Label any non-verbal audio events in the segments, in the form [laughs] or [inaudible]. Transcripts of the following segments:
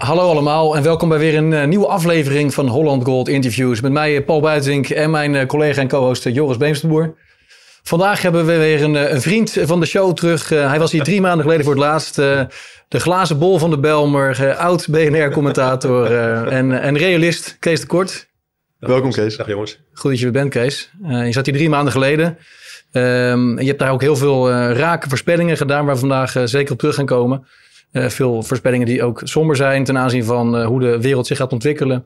Hallo allemaal en welkom bij weer een uh, nieuwe aflevering van Holland Gold Interviews. Met mij Paul Buitink en mijn uh, collega en co-host Joris Beemsterboer. Vandaag hebben we weer een, een vriend van de show terug. hij was hier drie maanden geleden voor het laatst. de glazen bol van de Belmer, oud BNR-commentator en, en realist Kees de Kort. Welkom Kees. Dag jongens. Goed dat je er bent Kees. je zat hier drie maanden geleden. Um, je hebt daar ook heel veel uh, rake voorspellingen gedaan waar we vandaag uh, zeker op terug gaan komen. Uh, veel voorspellingen die ook somber zijn ten aanzien van hoe de wereld zich gaat ontwikkelen.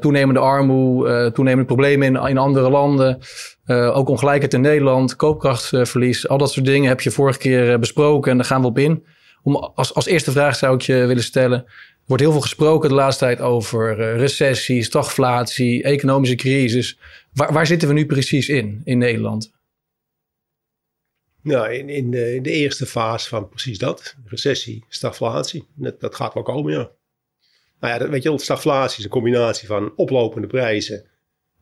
toenemende armoede, toenemende problemen in, in andere landen. ook ongelijkheid in Nederland, koopkrachtverlies. al dat soort dingen heb je vorige keer besproken en daar gaan we op in. Om, als, als eerste vraag zou ik je willen stellen. Er wordt heel veel gesproken de laatste tijd over recessie, stagflatie, economische crisis. Waar, waar zitten we nu precies in, in Nederland? Nou, in, in, de, in de eerste fase van precies dat, recessie, stagflatie, dat, dat gaat wel komen, ja. Nou ja, dat, weet je wel, stagflatie is een combinatie van oplopende prijzen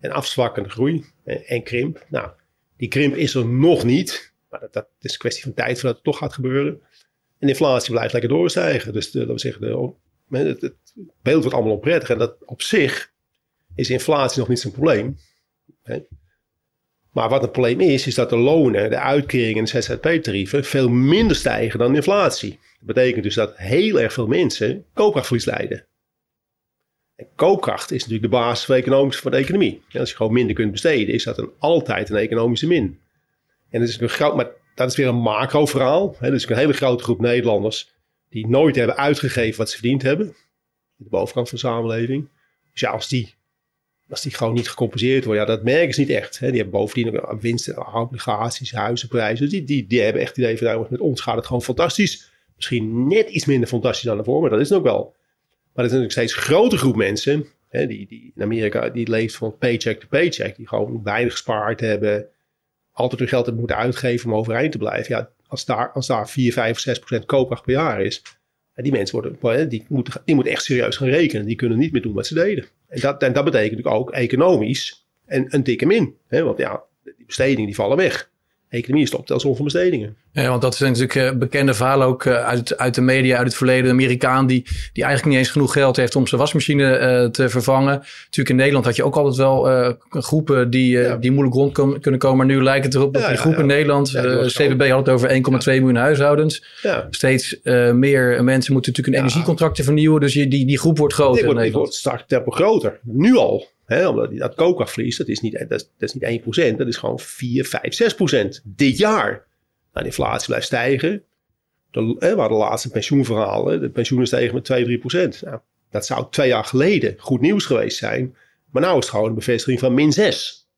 en afzwakkende groei en, krimp. Nou, die krimp is er nog niet, maar dat, dat is een kwestie van tijd voordat het toch gaat gebeuren. En inflatie blijft lekker doorstijgen. Dus dat we zeggen, de, het, het, beeld wordt allemaal onprettig. En dat op zich is inflatie nog niet zo'n probleem. Hè? Maar wat het probleem is, is dat de lonen, de uitkeringen en de ZZP-tarieven veel minder stijgen dan de inflatie. Dat betekent dus dat heel erg veel mensen koopkrachtverlies lijden. En koopkracht is natuurlijk de basis van, economisch, van de economie. als je gewoon minder kunt besteden, is dat een, altijd een economische min. En dat is, een groot, maar dat is weer een macro-verhaal. Hè, dus een hele grote groep Nederlanders die nooit hebben uitgegeven wat ze verdiend hebben. De bovenkant van de samenleving. Dus ja, als die als die gewoon niet gecompenseerd worden, ja, dat merken ze niet echt. Hè. Die hebben bovendien ook winsten, obligaties, huizenprijzen. Die, die, die hebben echt het idee van, nou, met ons gaat het gewoon fantastisch. Misschien net iets minder fantastisch dan ervoor, maar dat is het ook wel. Maar er is natuurlijk steeds een grote groep mensen, hè, die, die in Amerika, die leeft van paycheck to paycheck. Die gewoon weinig gespaard hebben, altijd hun geld hebben moeten uitgeven om overeind te blijven. Ja, als daar, als daar 4, 5 of 6 procent koopkracht per jaar is, die mensen worden, die moeten, die moeten echt serieus gaan rekenen. Die kunnen niet meer doen wat ze deden. En dat, en dat betekent natuurlijk ook economisch een, een dikke min. Hè? Want ja, die bestedingen die vallen weg. Economie stopt als van bestedingen. Ja, want dat is natuurlijk uh, bekende verhaal ook uh, uit, uit de media, uit het verleden. Een Amerikaan die, die eigenlijk niet eens genoeg geld heeft om zijn wasmachine uh, te vervangen. Natuurlijk in Nederland had je ook altijd wel groepen die, ja. die moeilijk rond kunnen komen. Maar nu lijkt het erop dat ja, die groep in Nederland, de CBB had het over 1,2 miljoen huishoudens. Steeds meer mensen moeten natuurlijk een energiecontracten vernieuwen. Dus je, die, die groep wordt groter. Die wordt, die wordt straks groter. Nu al. Omdat dat koopkrachtverlies, dat is niet, dat is, niet 1%, dat is gewoon 4, 5, 6% dit jaar. Nou, de inflatie blijft stijgen. De, we hadden laatst een pensioenverhaal. Hè, de pensioenen stegen met 2, 3%. Nou, dat zou twee jaar geleden goed nieuws geweest zijn. Maar nu is het gewoon een bevestiging van min 6.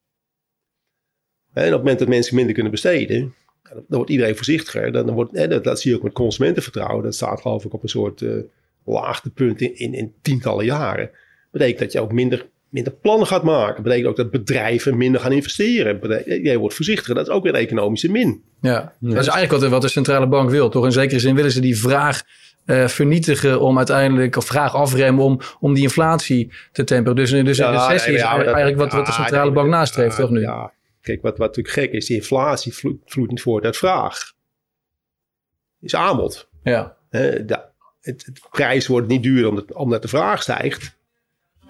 En op het moment dat mensen minder kunnen besteden, dan wordt iedereen voorzichtiger. Dan wordt, dat, zie je ook met consumentenvertrouwen. Dat staat geloof ik op een soort uh, laagtepunt in, in, in tientallen jaren. Betekent dat je ook minder minder plannen gaat maken. Dat betekent ook dat bedrijven minder gaan investeren. Jij wordt voorzichtiger. Dat is ook weer een economische min. Ja, dat is eigenlijk wat de, wat de centrale bank wil. Toch in zekere zin willen ze die vraag uh, vernietigen om uiteindelijk, of vraag afremmen om, om die inflatie te temperen. Dus, dus ja, een recessie is eigenlijk wat, wat de centrale bank nastreeft, toch nu? Ja, kijk, wat, wat natuurlijk gek is, die inflatie vloeit, vloeit niet voort uit vraag. Is aanbod. Ja. Uh, de, het, het, prijs wordt niet duurder omdat, omdat de vraag stijgt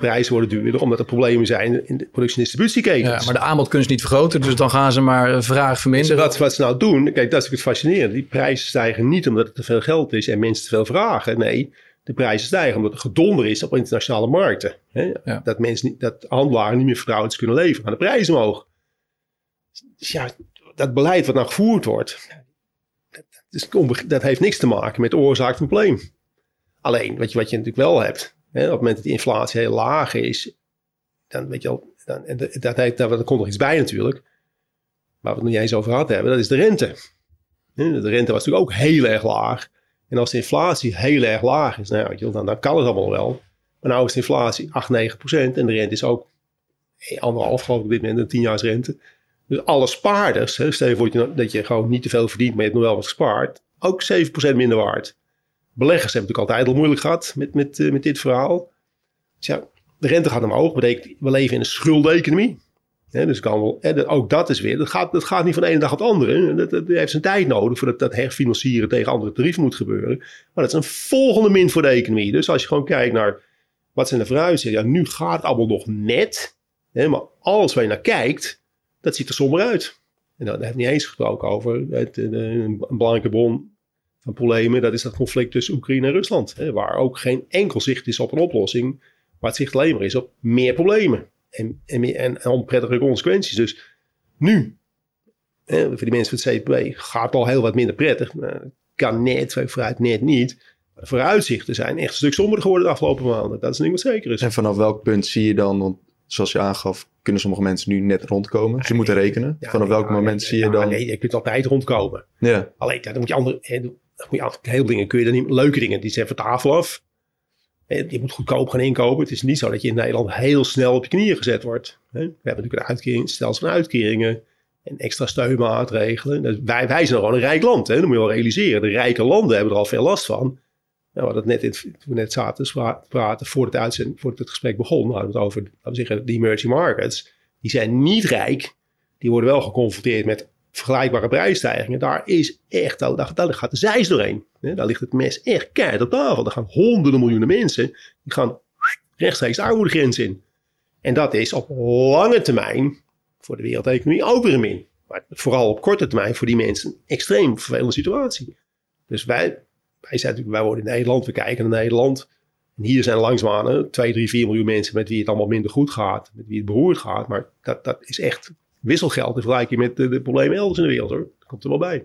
prijzen worden duurder, omdat er problemen zijn in de productie- en distributieketens. Ja, maar de aanbod kunnen ze niet vergroten, dus dan gaan ze maar eh, vraag verminderen. Dus wat, wat ze nou doen, kijk, dat is het fascinerende. Die prijzen stijgen niet omdat er te veel geld is en mensen te veel vragen. Nee, de prijzen stijgen omdat er gedonder is op internationale markten. Hè? Dat, mensen niet, dat handelaren niet meer vertrouwens kunnen leveren, aan de prijzen omhoog. Dus ja, dat beleid wat nou gevoerd wordt, dat, dat, dat heeft niks te maken met de oorzaak van het probleem. Alleen, wat je, wat je natuurlijk wel hebt, op het moment dat die inflatie heel laag is, dan weet je al, dan, dat, dat, dat, dat komt nog iets bij natuurlijk. Waar we het nog eens over gehad hebben, dat is de rente. De rente was natuurlijk ook heel erg laag. En als de inflatie heel erg laag is, nou, dan, kan het allemaal wel. Maar nu is de inflatie 8, 9 procent en de rente is ook anderhalf geloof ik op dit moment, een 10 jaar rente. Dus alle spaarders, hè, stel je voor dat je gewoon niet te veel verdient, maar je hebt nog wel wat gespaard, ook 7% minder waard. Beleggers hebben natuurlijk altijd al moeilijk gehad met, met, uh, met dit verhaal. Dus ja, de rente gaat omhoog. betekent we leven in een schuldeconomie. dus kan wel, ook dat is weer, dat gaat, dat gaat niet van de ene dag op de andere. Dat, heeft zijn tijd nodig voordat dat herfinancieren tegen andere tarieven moet gebeuren. Maar dat is een volgende min voor de economie. Dus als je gewoon kijkt naar wat zijn de vooruitzichten. Ja, nu gaat het allemaal nog net. Maar alles waar je naar kijkt, dat ziet er somber uit. En dan heb ik niet eens gesproken over het, een belangrijke bron van problemen. Dat is dat conflict tussen Oekraïne en Rusland. Hè, waar ook geen enkel zicht is op een oplossing. Maar het zicht alleen maar is op meer problemen. En, en, en onprettige consequenties. Dus nu, hè, voor die mensen van het CPB, gaat het al heel wat minder prettig. kan net, vooruit net niet. Maar de vooruitzichten zijn echt een stuk somberder geworden de afgelopen maanden. Dat is niet wat zeker is. En vanaf welk punt zie je dan, want zoals je aangaf, kunnen sommige mensen nu net rondkomen. Dus je moet rekenen. vanaf welk moment zie je dan... Nee, je kunt altijd rondkomen. Ja. Alleen, dan moet je andere... Heel dingen kun je dan niet... Leuke dingen, die zijn van tafel af. Je moet goedkoop gaan inkopen. Het is niet zo dat je in Nederland heel snel op je knieën gezet wordt. We hebben natuurlijk een uitkering, stelsel van uitkeringen en extra steunmaatregelen. Dus wij, wij zijn gewoon een rijk land. Hè? Dat moet je wel realiseren. De rijke landen hebben er al veel last van. Nou, we hadden net, toen we net zaten praten voordat het, voordat het gesprek begon, hadden het over laten we zeggen, de emerging markets. Die zijn niet rijk. Die worden wel geconfronteerd met vergelijkbare prijsstijgingen. Daar is echt, daar, daar gaat de zijs doorheen. Daar ligt het mes echt keihard op tafel. Er gaan honderden miljoenen mensen, die gaan rechtstreeks de armoedegrens in. En dat is op lange termijn voor de wereldeconomie ook weer een min. Maar vooral op korte termijn voor die mensen een extreem vervelende situatie. Dus wij, wij, zijn, wij worden in Nederland, we kijken naar Nederland. En hier zijn langzaamaan 2, 3, 4 miljoen mensen met wie het allemaal minder goed gaat. Met wie het beroerd gaat. Maar dat, dat is echt wisselgeld in vergelijking met de, de problemen elders in de wereld hoor. Dat komt er wel bij.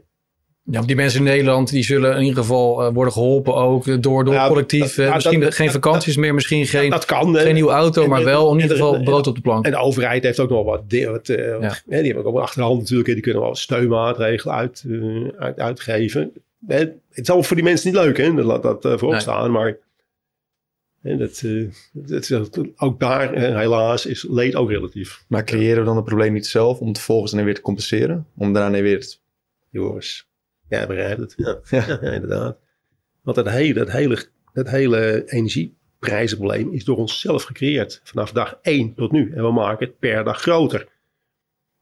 Ja, die mensen in Nederland die zullen in ieder geval uh, worden geholpen ook door, door ja, collectief. Dat, misschien dat, geen vakanties meer, misschien geen, dat kan, geen nieuwe auto, en, maar wel in ieder geval brood op de plank. En de overheid heeft ook nog wat. wat uh, ja. die hebben ook achterhand natuurlijk. Die kunnen wel steunmaatregelen uit, uh, uit, uitgeven. Het is allemaal voor die mensen niet leuk, hè? Laat dat voorop nee. staan. Maar en dat, dat, ook daar, helaas, is leed ook relatief. Maar creëren we dan het probleem niet zelf om het vervolgens dan weer te compenseren? Om daarna weer het... Joris, ja, begrijp het. Ja, ja. inderdaad. Want dat hele, dat hele, dat hele energieprijzenprobleem is door onszelf gecreëerd. Vanaf dag 1 tot nu. En we maken het per dag groter.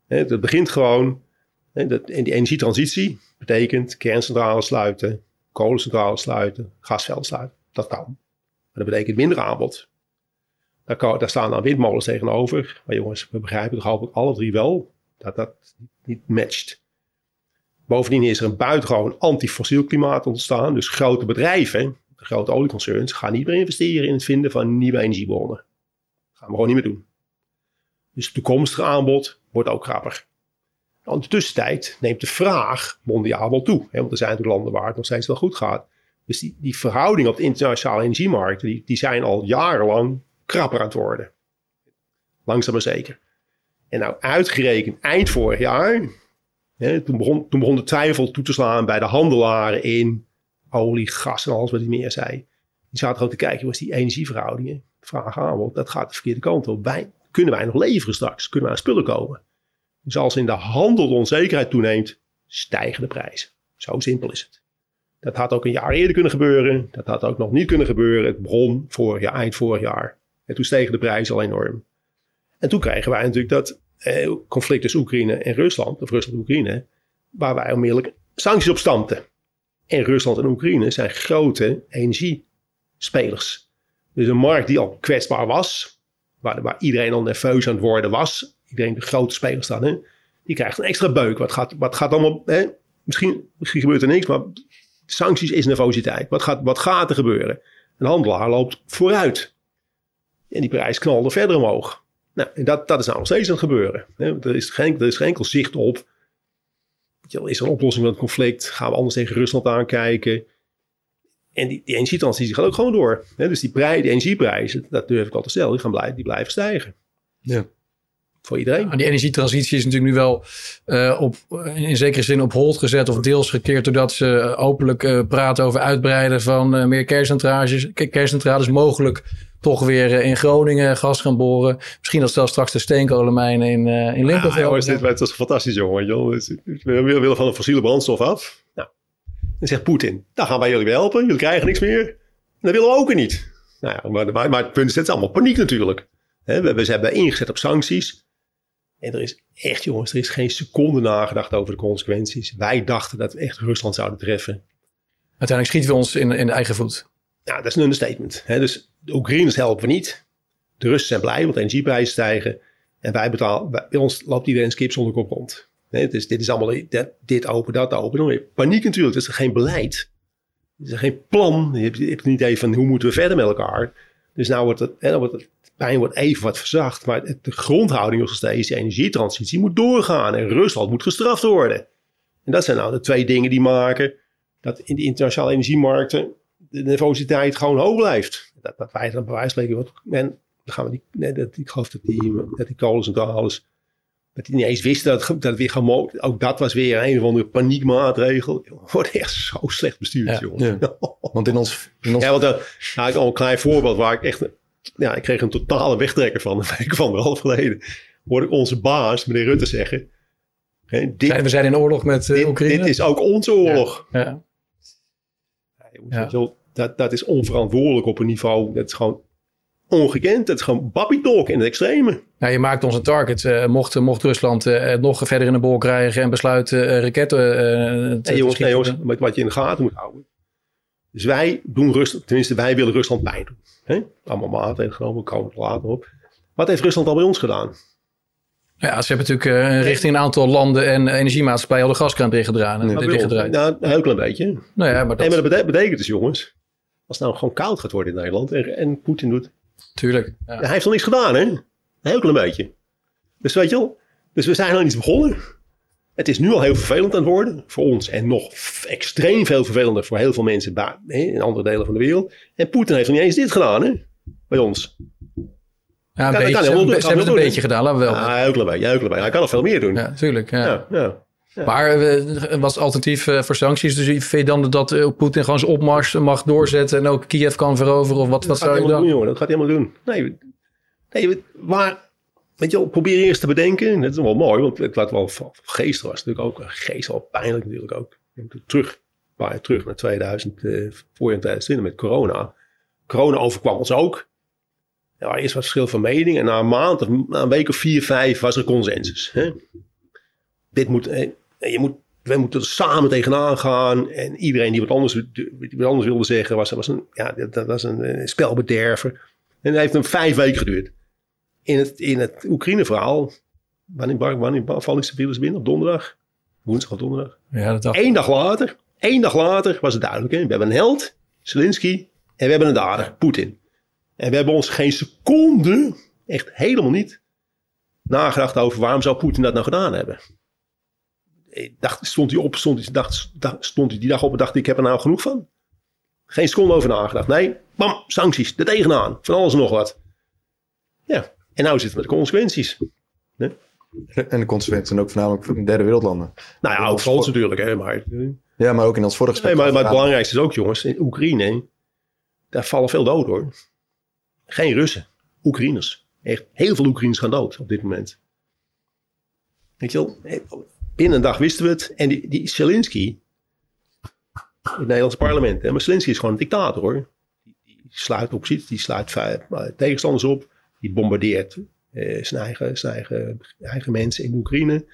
Het begint gewoon in die energietransitie. Betekent kerncentrales sluiten, kolencentrales sluiten, gasvelden sluiten. Dat kan. Dat betekent minder aanbod. Daar, staan dan windmolens tegenover. Maar jongens, we begrijpen toch hopelijk alle drie wel dat dat niet matcht. Bovendien is er een buitengewoon antifossiel klimaat ontstaan. Dus grote bedrijven, grote olieconcerns, gaan niet meer investeren in het vinden van nieuwe energiebronnen. Dat gaan we gewoon niet meer doen. Dus het toekomstige aanbod wordt ook krapper. Nou, in de tussentijd neemt de vraag mondiaal wel toe. Hè, want er zijn natuurlijk landen waar het nog steeds wel goed gaat. Dus die, verhoudingen op de internationale energiemarkten, die, die zijn al jarenlang krapper aan het worden. Langzaam maar zeker. En nou uitgerekend eind vorig jaar, hè, toen, begon, toen begon de twijfel toe te slaan bij de handelaren in olie, gas en alles wat hij meer zei. Die zaten gewoon te kijken, was die energieverhoudingen, vraag aanbod, dat gaat de verkeerde kant op. Wij, kunnen wij nog leveren straks? Kunnen wij aan spullen komen? Dus als in de handel de onzekerheid toeneemt, stijgen de prijzen. Zo simpel is het. Dat had ook een jaar eerder kunnen gebeuren. Dat had ook nog niet kunnen gebeuren. Het begon vorig eind vorig jaar. En toen stegen de prijzen al enorm. En toen kregen wij natuurlijk dat eh, conflict tussen Oekraïne en Rusland, of Rusland en Oekraïne, waar wij onmiddellijk sancties op stampten. En Rusland en Oekraïne zijn grote energiespelers. Dus een markt die al kwetsbaar was, waar, waar iedereen al nerveus aan het worden was, iedereen de grote spelers dan, hè, die krijgt een extra beuk. Wat gaat, wat gaat allemaal, hè, misschien, misschien gebeurt er niks, maar sancties is nervositeit. Wat gaat, wat gaat er gebeuren? Een handelaar loopt vooruit. En die prijs knalde verder omhoog. Nou, en dat, dat is nou nog steeds aan het gebeuren. Er is geen, er is geen enkel zicht op. Is er een oplossing van het conflict? Gaan we anders tegen Rusland aankijken? En die, die energietransitie gaat ook gewoon door. Dus die, prij, die energieprijzen, dat durf ik al te stellen, die, gaan blijven, die blijven stijgen. Ja voor iedereen. die energietransitie is natuurlijk nu wel uh, op, in zekere zin op hold gezet of deels gekeerd doordat ze openlijk uh, praten over uitbreiden van uh, meer kerncentrales, kerncentrales mogelijk toch weer in Groningen gas gaan boren. Misschien dat zelfs straks de steenkolenmijnen in, in Limburg. Ja, dit, het is fantastisch jongen. We willen van een fossiele brandstof af. Nou, dan zegt Poetin, daar gaan wij jullie helpen. Jullie krijgen niks meer. dat willen we ook niet. Nou ja, maar, maar, maar het punt is, het is allemaal paniek natuurlijk. we, we hebben ingezet op sancties. En er is echt, jongens, er is geen seconde nagedacht over de consequenties. Wij dachten dat we echt Rusland zouden treffen. Uiteindelijk schieten we ons in, in de eigen voet. Ja, dat is een understatement. Hè? Dus de Oekraïners helpen we niet. De Russen zijn blij, want de energieprijzen stijgen. En wij betalen, bij ons loopt iedereen skip zonder kop rond. Nee, dus dit is allemaal dit, dit open, dat open. Paniek natuurlijk. Het is er geen beleid. Er is geen plan. Je hebt, je hebt niet even van hoe moeten we verder met elkaar. Dus nou wordt het, hè, wordt het pijn wordt even wat verzacht. Maar de grondhouding nog steeds, de energietransitie moet doorgaan. En Rusland moet gestraft worden. En dat zijn nou de twee dingen die maken dat in de internationale energiemarkten de nervositeit gewoon hoog blijft. Dat, dat wij dan van spreken, en dan gaan we die, nee, dat, ik geloof dat die, dat die kolencentrales, dat die niet eens wisten dat, dat weer gewoon, ook dat was weer een of andere paniekmaatregel. Wordt echt zo slecht bestuurd, ja, jongens. Ja. [laughs] Want in ons... In ons... Ja, want uh, nou, ik al een klein voorbeeld waar ik echt, ja, ik kreeg een totale wegtrekker van, [laughs] een week van anderhalf geleden. Hoorde ik onze baas, meneer Rutte, zeggen. Hè, dit, we zijn in oorlog met uh, dit, Oekraïne. Dit is ook onze oorlog. Ja. ja. Ja. Zo, dat, dat is onverantwoordelijk op een niveau. Dat is gewoon ongekend. Dat is gewoon talk in het extreme. Ja, je maakt ons een target. Uh, mocht, mocht Rusland uh, nog verder in de bol krijgen en besluiten uh, raketten te, nee, jongens, nee, jongens, met wat je in de gaten moet houden. Dus wij doen Rusland, tenminste wij willen Rusland pijn doen. Hè? Allemaal maatregelen genomen, we komen er later op. Wat heeft Rusland al bij ons gedaan? Ja, ze hebben natuurlijk richting een aantal landen en energiemaatschappijen al de gaskraan dichtgedraaid. Nou, dichtgedraaid. Nou, een heel klein beetje. Nou ja, maar dat... En maar dat betekent dus, jongens, als het nou gewoon koud gaat worden in Nederland en, en Poetin doet. Tuurlijk. Ja. Hij heeft nog niets gedaan, hè? Een heel klein beetje. Dus weet je wel, dus we zijn nog niet begonnen. Het is nu al heel vervelend aan het worden voor ons en nog extreem veel vervelender voor heel veel mensen in andere delen van de wereld. En Poetin heeft nog niet eens dit gedaan, hè? Bij ons. Ja, een kan, beetje, kan ze, hebben, ze hebben het een beetje gedaan, laten we wel. Ja, heukelen bij, heukelen bij. Hij kan nog veel meer doen. Ja, tuurlijk. Ja. Ja, ja, ja. Maar uh, was het alternatief uh, voor sancties? Dus vind je dan dat uh, Poetin gewoon zijn opmars mag doorzetten en ook Kiev kan veroveren? Of wat, wat zou je dan? Doen, jongen. Dat gaat hij helemaal doen. Nee, nee waar, weet je wel, probeer eerst te bedenken. Dat is wel mooi, want het laat wel geest was natuurlijk ook. Geest wel pijnlijk natuurlijk ook. Terug, terug naar 2000, voorjaar 2020 met corona. Corona overkwam ons ook. Er was eerst wat verschil van mening. En na een maand, of na een week of vier, vijf was er consensus. Hè? Dit moet, je moet, we moeten er samen tegenaan gaan. En iedereen die wat anders, die wat anders wilde zeggen, was, was, een, ja, dat was een, spelbederver. En dat heeft een vijf weken geduurd. In het, in het Oekraïne-verhaal, wanneer, wanneer val ik de virus binnen? Op donderdag? Woensdag of donderdag? Ja, dat dacht... Eén dag later, één dag later was het duidelijk. Hè? We hebben een held, Zelensky, en we hebben een dader, Poetin. En we hebben ons geen seconde, echt helemaal niet, nagedacht over waarom zou Poetin dat nou gedaan hebben. Dacht, stond hij op, stond hij, dacht, stond hij die dag op en dacht ik heb er nou genoeg van. Geen seconde over nagedacht. Nee, bam, sancties, er tegenaan, van alles en nog wat. Ja, en nou zitten we met de consequenties. Nee? En de consequenties zijn ook voornamelijk voor de derde wereldlanden. Nou ja, ook voor ons natuurlijk, hè, maar... Ja, maar ook in ons vorige Nee, maar, maar het belangrijkste is ook, jongens, in Oekraïne, daar vallen veel doden hoor. Geen Russen, Oekraïners. Echt heel veel Oekraïners gaan dood op dit moment. Weet je wel, binnen een dag wisten we het. En die, die Zelensky, het Nederlandse parlement, hè, maar Zelensky is gewoon een dictator hoor. Die, die sluit oppositie, die sluit tegenstanders op, die bombardeert eh, zijn, eigen, zijn eigen, eigen mensen in Oekraïne.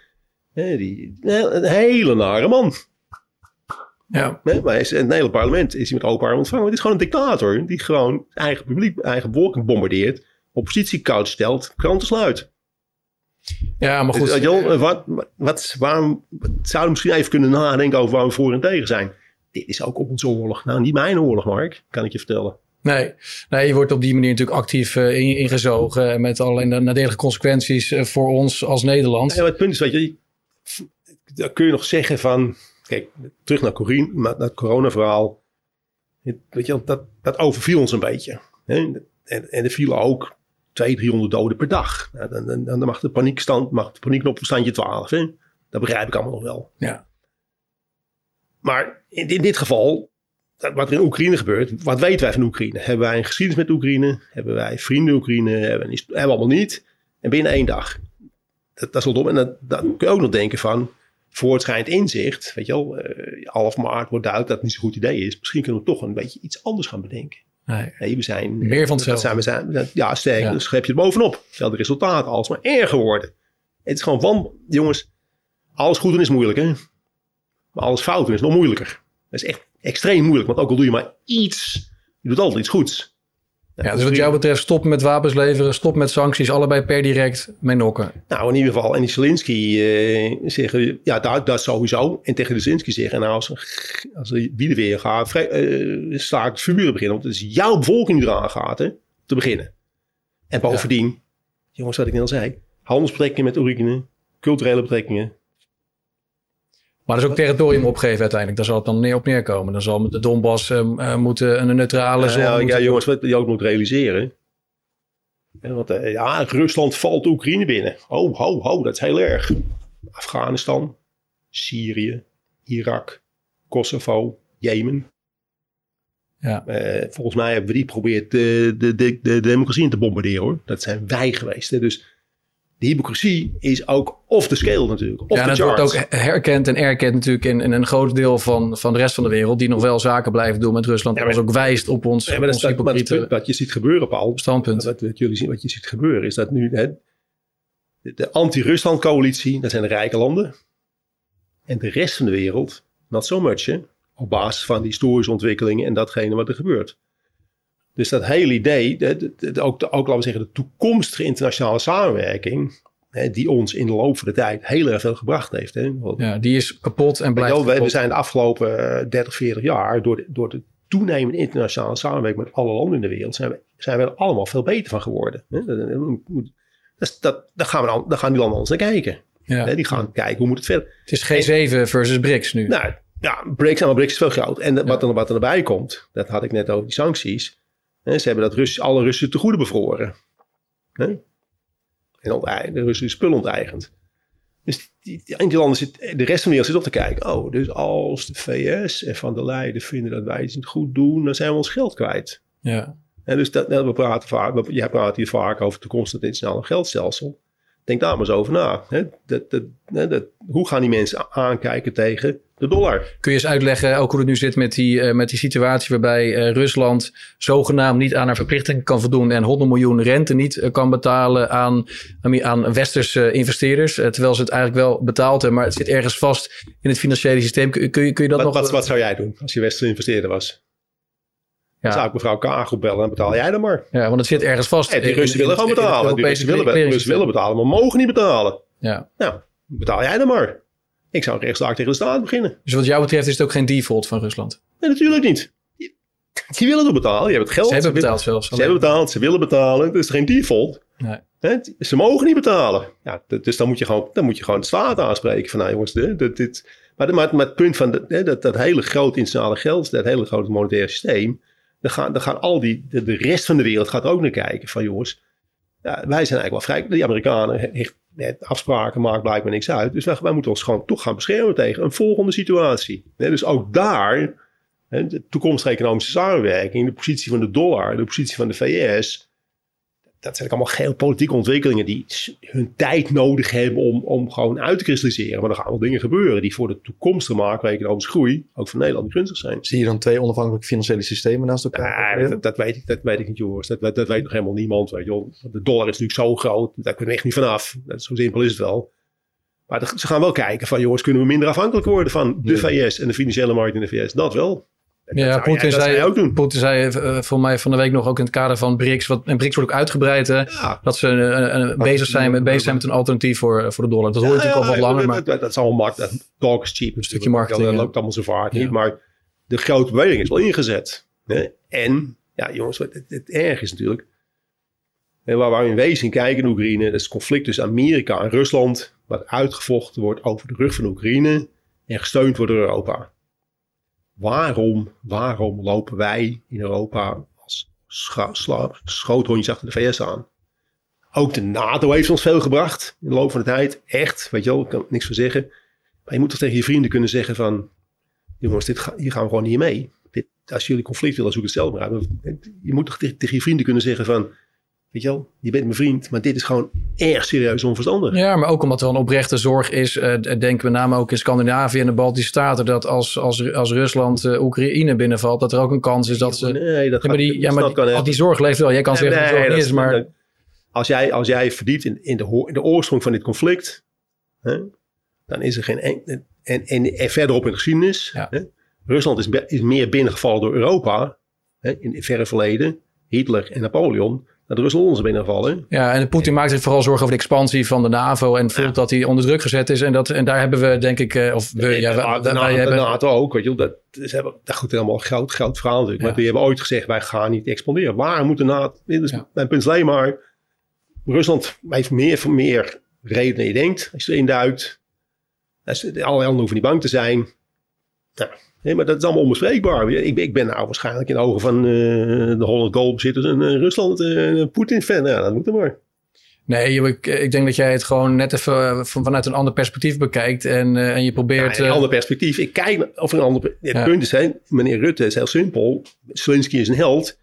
Eh, die, een hele nare man. Ja. Nee, maar in het hele parlement is hij met open armen ontvangen. Het is gewoon een dictator die gewoon eigen publiek, eigen volk bombardeert, oppositie koud stelt, kranten sluit. Ja, maar goed. Dus, wat, wat, waarom zouden we misschien even kunnen nadenken over waar we voor en tegen zijn? Dit is ook op onze oorlog. Nou, niet mijn oorlog, Mark, kan ik je vertellen. Nee, nee je wordt op die manier natuurlijk actief uh, ingezogen met allerlei nadelige consequenties uh, voor ons als Nederland. Ja, het punt is, weet je, dan kun je nog zeggen van, Kijk, terug naar, Corine, naar het coronaverhaal. Weet je, dat, dat overviel ons een beetje. Hè? En, en er vielen ook 200, 300 doden per dag. Nou, dan, dan, dan, mag de paniekstand, mag de panieknop op standje 12. Hè? Dat begrijp ik allemaal nog wel. Ja. Maar in, in, dit geval, wat er in Oekraïne gebeurt, wat weten wij van Oekraïne? Hebben wij een geschiedenis met Oekraïne? Hebben wij vrienden Oekraïne? Hebben we, hebben we allemaal niet. En binnen één dag. Dat, dat is wel dom. En dan kun je ook nog denken van, voortschrijdend inzicht, weet je wel, uh, half maart wordt duidelijk dat het niet zo'n goed idee is. Misschien kunnen we toch een beetje iets anders gaan bedenken. Nee. nee we zijn, Meer van hetzelfde. Zijn, we zijn, ja, sterk, ja. dus schep je er bovenop. Hetzelfde resultaat, alles maar erger worden. Het is gewoon van, jongens, alles goed doen is moeilijk, hè? Maar alles fout doen is nog moeilijker. Dat is echt extreem moeilijk, want ook al doe je maar iets, je doet altijd iets goeds. Ja, dus wat jou betreft, stop met wapens leveren, stop met sancties, allebei per direct mee nokken. Nou, in ieder geval. En die Zelensky eh, zeggen, ja, dat, dat sowieso. En tegen de Zelensky zeggen, nou, als, als de weer gaat, vrij, uh, sta het vuur beginnen. Want het is jouw bevolking die eraan gaat, hè, te beginnen. En bovendien, jongens, wat ik net al zei, handelsbetrekkingen met Oekraïne, culturele betrekkingen. Maar dat is ook territorium opgeven uiteindelijk. Daar zal het dan neer op neerkomen. Dan zal met de Donbass uh, moeten een neutrale zone... Ja, ja, jongens, wat je ook moet realiseren. Ja, want, eh, ja, Rusland valt Oekraïne binnen. Ho, ho, ho, dat is heel erg. Afghanistan, Syrië, Irak, Kosovo, Jemen. Ja. Eh, volgens mij hebben we die geprobeerd de, de, de, de democratie in te bombarderen hoor. Dat zijn wij geweest. Hè. Dus de hypocrisie is ook off the scale natuurlijk. Off ja, dat wordt ook herkend en erkend natuurlijk in, in een groot deel van, van de rest van de wereld. Die nog wel zaken blijven doen met Rusland. Ja, en maar- ons ook wijst op ons, Ja, maar dat ons dat, maar wat je ziet gebeuren, Paul. standpunt. Wat, wat jullie zien, wat je ziet gebeuren is dat nu hè, de, de anti-Rusland-coalitie, dat zijn de rijke landen. En de rest van de wereld, not so much, hè, op basis van die historische ontwikkelingen en datgene wat er gebeurt. Dus dat hele idee, de, de- de- ook, ook laten we zeggen, de toekomstige internationale samenwerking, hè, die ons in de loop van de tijd heel erg veel gebracht heeft. Ja, die is kapot en blijft wel, we, kapot. zijn de afgelopen eh, 30, 40 jaar door de, door de toenemende internationale samenwerking met alle landen in de wereld zijn we, zijn we er allemaal veel beter van geworden. Hè? Dat, daar, gaan we dan, daar gaan die landen anders naar kijken. Ja. Hè? Die gaan kijken hoe moet het verder. Het is G7 versus BRICS nu. Nou ja, BRICS, maar BRICS is veel groot. En wat, er, wat er erbij komt, dat had ik net over die sancties. Ze hebben dat Rus, alle Russen te goede bevroren. En de Russen spullen onteigend. Dus die, die, landen zit, de rest van de wereld zit op te kijken. Oh, dus als de VS en Van der Leyen vinden dat wij het niet goed doen, dan zijn we ons geld kwijt. Ja. En dus dat, nou, we praten vaak, jij praat hier vaak over de toekomst van het internationale geldstelsel. Denk daar maar eens over na. Hè? Dat, dat, dat, hoe gaan die mensen aankijken tegen de dollar? Kun je eens uitleggen ook hoe het nu zit met die, eh, met die situatie waarbij eh, Rusland zogenaamd niet aan haar verplichtingen kan voldoen en 100 miljoen rente niet eh, kan betalen aan, aan- westerse investeerders, terwijl ze het eigenlijk wel betaald hebben, maar het zit ergens vast in het financiële systeem. Kun, kun je, kun je dat Wat, nog... wat, wat zou jij doen als je westerse investeerder was? Dan zou ja, ik mevrouw Kaag opbellen en betaal jij dan maar. ja, want het zit ergens vast. Die Russen willen gewoon betalen. Die Russen willen, willen betalen, maar mogen niet betalen. Ja. Nou, betaal jij dan maar. Ik zou een rechtszaak tegen de staat beginnen. Dus wat jou betreft is het ook geen default van Rusland. Nee, natuurlijk niet. Die, willen toch betalen. Je hebt het geld. Ze hebben betaald zelfs. Ze hebben betaald, ze willen betalen. Het is geen default. Nee. Ze mogen niet betalen. Ja, dus dan moet je gewoon, dan moet je gewoon de staat aanspreken. Van nou jongens, dit. Maar, maar, maar het punt van de, dat, dat hele grote internationale geld, dat hele grote monetaire systeem. Dan gaan, dan gaan al die, de, de rest van de wereld gaat ook naar kijken. Van jongens, ja, wij zijn eigenlijk wel vrij. Die Amerikanen, afspraken maakt blijkbaar niks uit. Dus wij, wij moeten ons gewoon toch gaan beschermen tegen een volgende situatie. Dus ook daar, de toekomstige economische samenwerking, de positie van de dollar, de positie van de VS dat zijn allemaal geopolitieke ontwikkelingen die hun tijd nodig hebben om, om gewoon uit te kristalliseren. Maar er gaan wel dingen gebeuren die voor de toekomstige macro-economische groei, ook voor Nederland, gunstig zijn. Zie je dan twee onafhankelijke financiële systemen naast elkaar? Ja, opereren? dat, dat, weet ik, dat weet ik niet, jongens. Dat, dat, dat weet nog helemaal niemand. Weet je. De dollar is natuurlijk zo groot, daar kunnen we echt niet vanaf. Dat, zo simpel is het wel. Maar ze gaan wel kijken van, jongens, kunnen we minder afhankelijk worden van de. VS en de financiële markt in de VS? Dat wel. En Ja, Poetin zei, jij ook doen. Poetin zei eh, voor mij van de week nog ook in het kader van BRICS. Wat, en BRICS wordt ook uitgebreid. Hè, Ja, dat ze eh, eh, bezig, zijn met, bezig zijn met een alternatief voor, voor de dollar. Dat hoor je natuurlijk al wat langer. dat, Maar dat, is allemaal markt. Talk is cheap. stukje marketing, Dat loopt allemaal zo vaart niet. Maar de grote beweging is wel ingezet. Hè? En, ja jongens, het, het erg is natuurlijk. hè, Waar, waar we in wezen in kijken in Oekraïne. Dat is het conflict tussen Amerika en Rusland. Wat uitgevochten wordt over de rug van Oekraïne. En gesteund wordt door Europa. Waarom, waarom lopen wij in Europa als schoothondjes achter de VS aan? Ook de NATO heeft ons veel gebracht in de loop van de tijd. Echt, weet je wel, ik kan niks van zeggen. Maar je moet toch tegen je vrienden kunnen zeggen van... Jongens, dit hier gaan we gewoon niet mee. Dit, als jullie conflict willen, zoek het zelf maar uit. Je moet toch tegen je vrienden kunnen zeggen van... Weet je wel, je bent mijn vriend, maar dit is gewoon erg serieus onverstandig. Ja, maar ook omdat er een oprechte zorg is. eh, denken we name ook in Scandinavië en de Baltische Staten. Dat als, als, als Rusland eh, Oekraïne binnenvalt, dat er ook een kans is dat ze. Nee, dat Ja, maar, die, ja, maar die, die zorg leeft wel. Jij kan zeggen zorg dat niet is, maar. als jij, als jij verdiept in, in, de, in de oorsprong van dit conflict, hè, dan is er geen en, en, en, en verderop in de geschiedenis. Ja. Hè, Rusland is meer binnengevallen door Europa hè, in het verre verleden. Hitler en Napoleon, dat Rusland ons is binnengevallen. Ja, en Poetin maakt zich vooral zorgen over de expansie van de NAVO en voelt dat hij onder druk gezet is. En, dat, en daar hebben we denk ik, eh, of we, ja, wij, de, wij- de, hebben, NATO ook, weet je. Dat, ze hebben, dat goed, helemaal groot, groot verhaal natuurlijk. Maar die hebben ooit gezegd, wij gaan niet expanderen. Waarom moet de NATO... Is Ja. Mijn punt is alleen maar... Rusland heeft meer voor meer redenen dan je denkt. Als je erin is- Allerlei anderen hoeven niet bang te zijn. Nou, nee, maar dat is allemaal onbespreekbaar. Ik, ben- ik ben nou waarschijnlijk in de ogen van eh, de 100 goalbezitters een eh, Rusland eh, Poetin-fan. Ja, dat moet er maar. nee, ik, ik denk dat jij het gewoon net even van, vanuit een ander perspectief bekijkt. En, en je probeert... een ander perspectief. Ik kijk of een ander. Het Ja. punt is, hè, meneer Rutte is heel simpel. Zelensky is een held.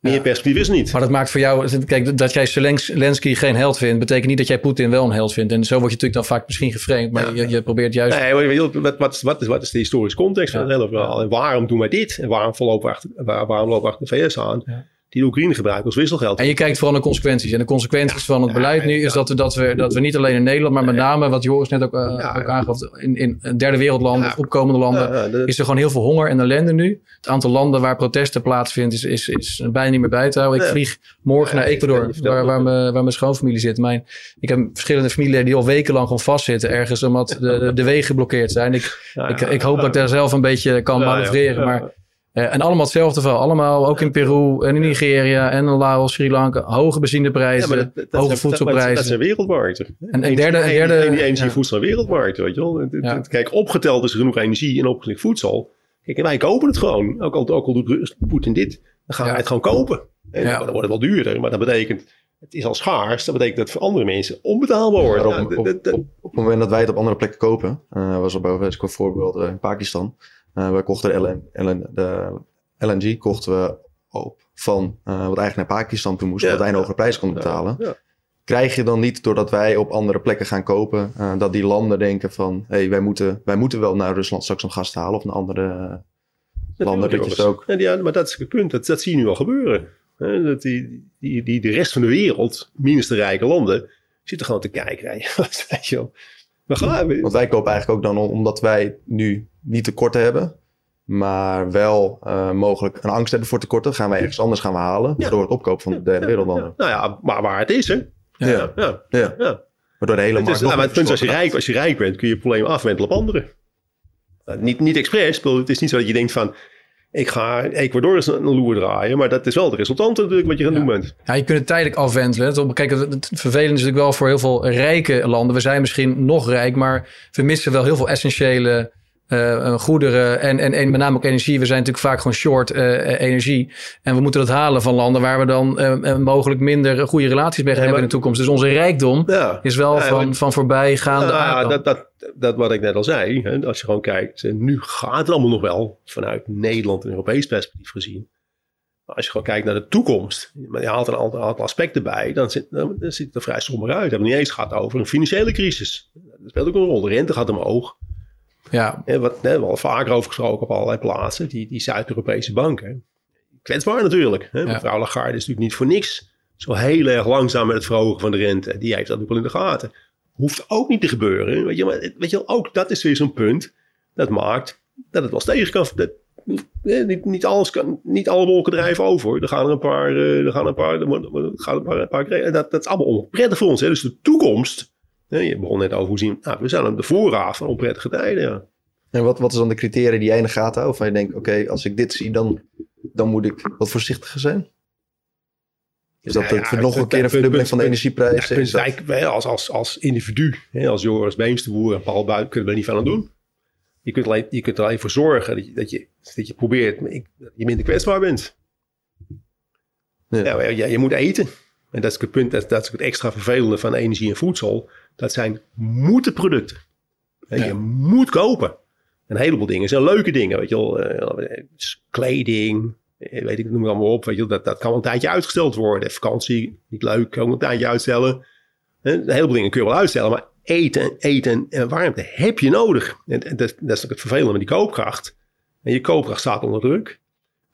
Meer perspectief is niet. Maar dat maakt voor jou, kijk, dat jij Zelens- Zelensky geen held vindt, betekent niet dat jij Poetin wel een held vindt. En zo word je natuurlijk dan vaak misschien geframed, maar je, je probeert juist. Nee, wat, wat, is- wat, is, wat is de historische context van het hele verhaal? En waarom doen wij dit? En waarom lopen we achter, waar- waarom lopen we achter de VS aan? Ja. Die de Oekraïne gebruiken als wisselgeld. En je kijkt vooral naar consequenties. En de consequenties van het Ja, beleid nu ja. is dat we, dat, we, dat we niet alleen in Nederland, maar met name, wat Joris net ook, Ja, ook aangaf, in, in derde wereldlanden, of opkomende landen, is er gewoon heel veel honger en ellende nu. Het aantal landen waar protesten plaatsvindt is, is, is bijna niet meer bij te houden. Ik vlieg morgen naar Ecuador, waar, waar, mijn, waar mijn schoonfamilie zit. Mijn, ik heb verschillende familieleden die al wekenlang gewoon vastzitten ergens, omdat de, de, de wegen geblokkeerd zijn. Ik, ja, ik, ik hoop dat ik daar zelf een beetje kan manoeuvreren. Ja. Maar, en allemaal hetzelfde verhaal. Allemaal, ook in Peru en in Nigeria en in Laos, Sri Lanka. Hoge benzineprijzen, Ja, dat- dat- hoge zijn- voedselprijzen. Dat zijn wereldmarkten. En een derde- een derde- Energie, energie ja. voedsel wereldmarkten, weet je wel. Ja. Kijk, opgeteld is er genoeg energie en opgeteld voedsel. Kijk, en wij kopen het gewoon. Ook al, ook al doet Poetin dit, dan gaan Ja. wij het gewoon kopen. En Ja. Dan wordt het wel duurder, maar dat betekent... Het is al schaars, dat betekent dat het voor andere mensen onbetaalbaar wordt. Ja, op, het moment dat wij het op andere plekken kopen, eh, was er een voorbeeld eh, in Pakistan. Eh wij kochten de, LN, LN, de LNG kochten we op van eh, wat eigenlijk naar Pakistan toe moest, Ja. omdat wij een hogere prijs konden betalen. Ja. Krijg je dan niet, doordat wij op andere plekken gaan kopen, eh, dat die landen denken van, hé, hey, wij, moeten, wij moeten wel naar Rusland straks om gas te halen of naar andere landen. Dat je jongens. ook, ja, maar dat is het punt. Dat, dat zie je nu al gebeuren. Hè, dat die, die, die, de rest van de wereld, minus de rijke landen, zitten gewoon te kijken. [laughs] We gaan, Want wij kopen eigenlijk ook dan om- omdat wij nu niet tekorten hebben. Maar wel eh, mogelijk een angst hebben voor tekorten. Gaan wij ergens anders gaan we halen. Ja. Door het opkopen van de derde wereldlanden. Nou ja, maar waar het is, hè? Ja. Ja, ja. Ja. ja. Waardoor de hele Het markt is, nou, nog maar het punt is, als je, rijk, als je rijk bent, kun je je probleem afwentelen op anderen. Nou, niet, niet expres. Het is niet zo dat je denkt van... Ik ga Ecuador eens een loer draaien. Maar dat is wel het resultant natuurlijk wat je gaan Ja. doen bent. Ja, je kunt het tijdelijk afwentelen. Kijk, het, het vervelende is natuurlijk wel voor heel veel rijke landen. We zijn misschien nog rijk, maar we missen wel heel veel essentiële eh, goederen en, en, en met name ook energie. We zijn natuurlijk vaak gewoon short eh, energie. En we moeten dat halen van landen waar we dan mogelijk minder goede relaties mee gaan Ja, hebben in de toekomst. Dus onze rijkdom Ja. is wel Ja, van, van voorbijgaande Nou, dat, dat, dat wat ik net al zei. Hè, als je gewoon kijkt. Nu gaat het allemaal nog wel. Vanuit Nederland en Europees perspectief gezien. Maar als je gewoon kijkt naar de toekomst. Maar je haalt een aantal, aantal aspecten bij. Dan zit, dan, dan ziet het er vrij somber uit. We hebben het niet eens gehad over een financiële crisis. Dat speelt ook een rol. De rente gaat omhoog. Ja, wat, we hebben al vaker over gesproken op allerlei plaatsen. Die, die Zuid-Europese banken. Kwetsbaar natuurlijk. Hè? Mevrouw Lagarde is natuurlijk niet voor niks. Zo heel erg langzaam met het verhogen van de rente. Die heeft dat ook wel in de gaten. Hoeft ook niet te gebeuren. Weet je, maar weet je, wel, ook dat is weer zo'n punt. Dat maakt dat het wel tegen kan. Dat, niet, niet, alles kan, niet alle wolken drijven over. Er gaan er een paar. Er gaan een paar. Er er gaan een paar, een paar dat, dat is allemaal onprettig voor ons. Hè? Dus de toekomst. Je begon net over hoe zien. Nou, we zijn aan de voorraad van onprettige tijden. Ja. En wat, wat is dan de criteria die jij in de gaten houdt? Van je denkt, oké, als ik dit zie, dan, dan moet ik wat voorzichtiger zijn? Is dat Ja, nog een keer een verdubbeling van de energieprijs? Ja, wij, wij als, als, als individu, hè, als Joris Beemsterboer en Paul Buik, kunnen we er niet van aan doen. Je kunt, alleen, je kunt er alleen voor zorgen dat je, dat je, dat je probeert, dat je minder kwetsbaar bent. Ja. Ja, je moet eten. En dat is het punt, dat, dat is het extra vervelende van energie en voedsel. Dat zijn moeten producten. En Ja. Je moet kopen. Een heleboel dingen zijn leuke dingen, weet je wel. eh, kleding, eh, weet ik, noem het allemaal op. Weet je wel. Dat, dat kan wel een tijdje uitgesteld worden. Vakantie, niet leuk, kan een tijdje uitstellen. Eh, Een heleboel dingen kun je wel uitstellen, maar eten, eten en warmte heb je nodig. En, dat, dat is het vervelende met die koopkracht. En je koopkracht staat onder druk.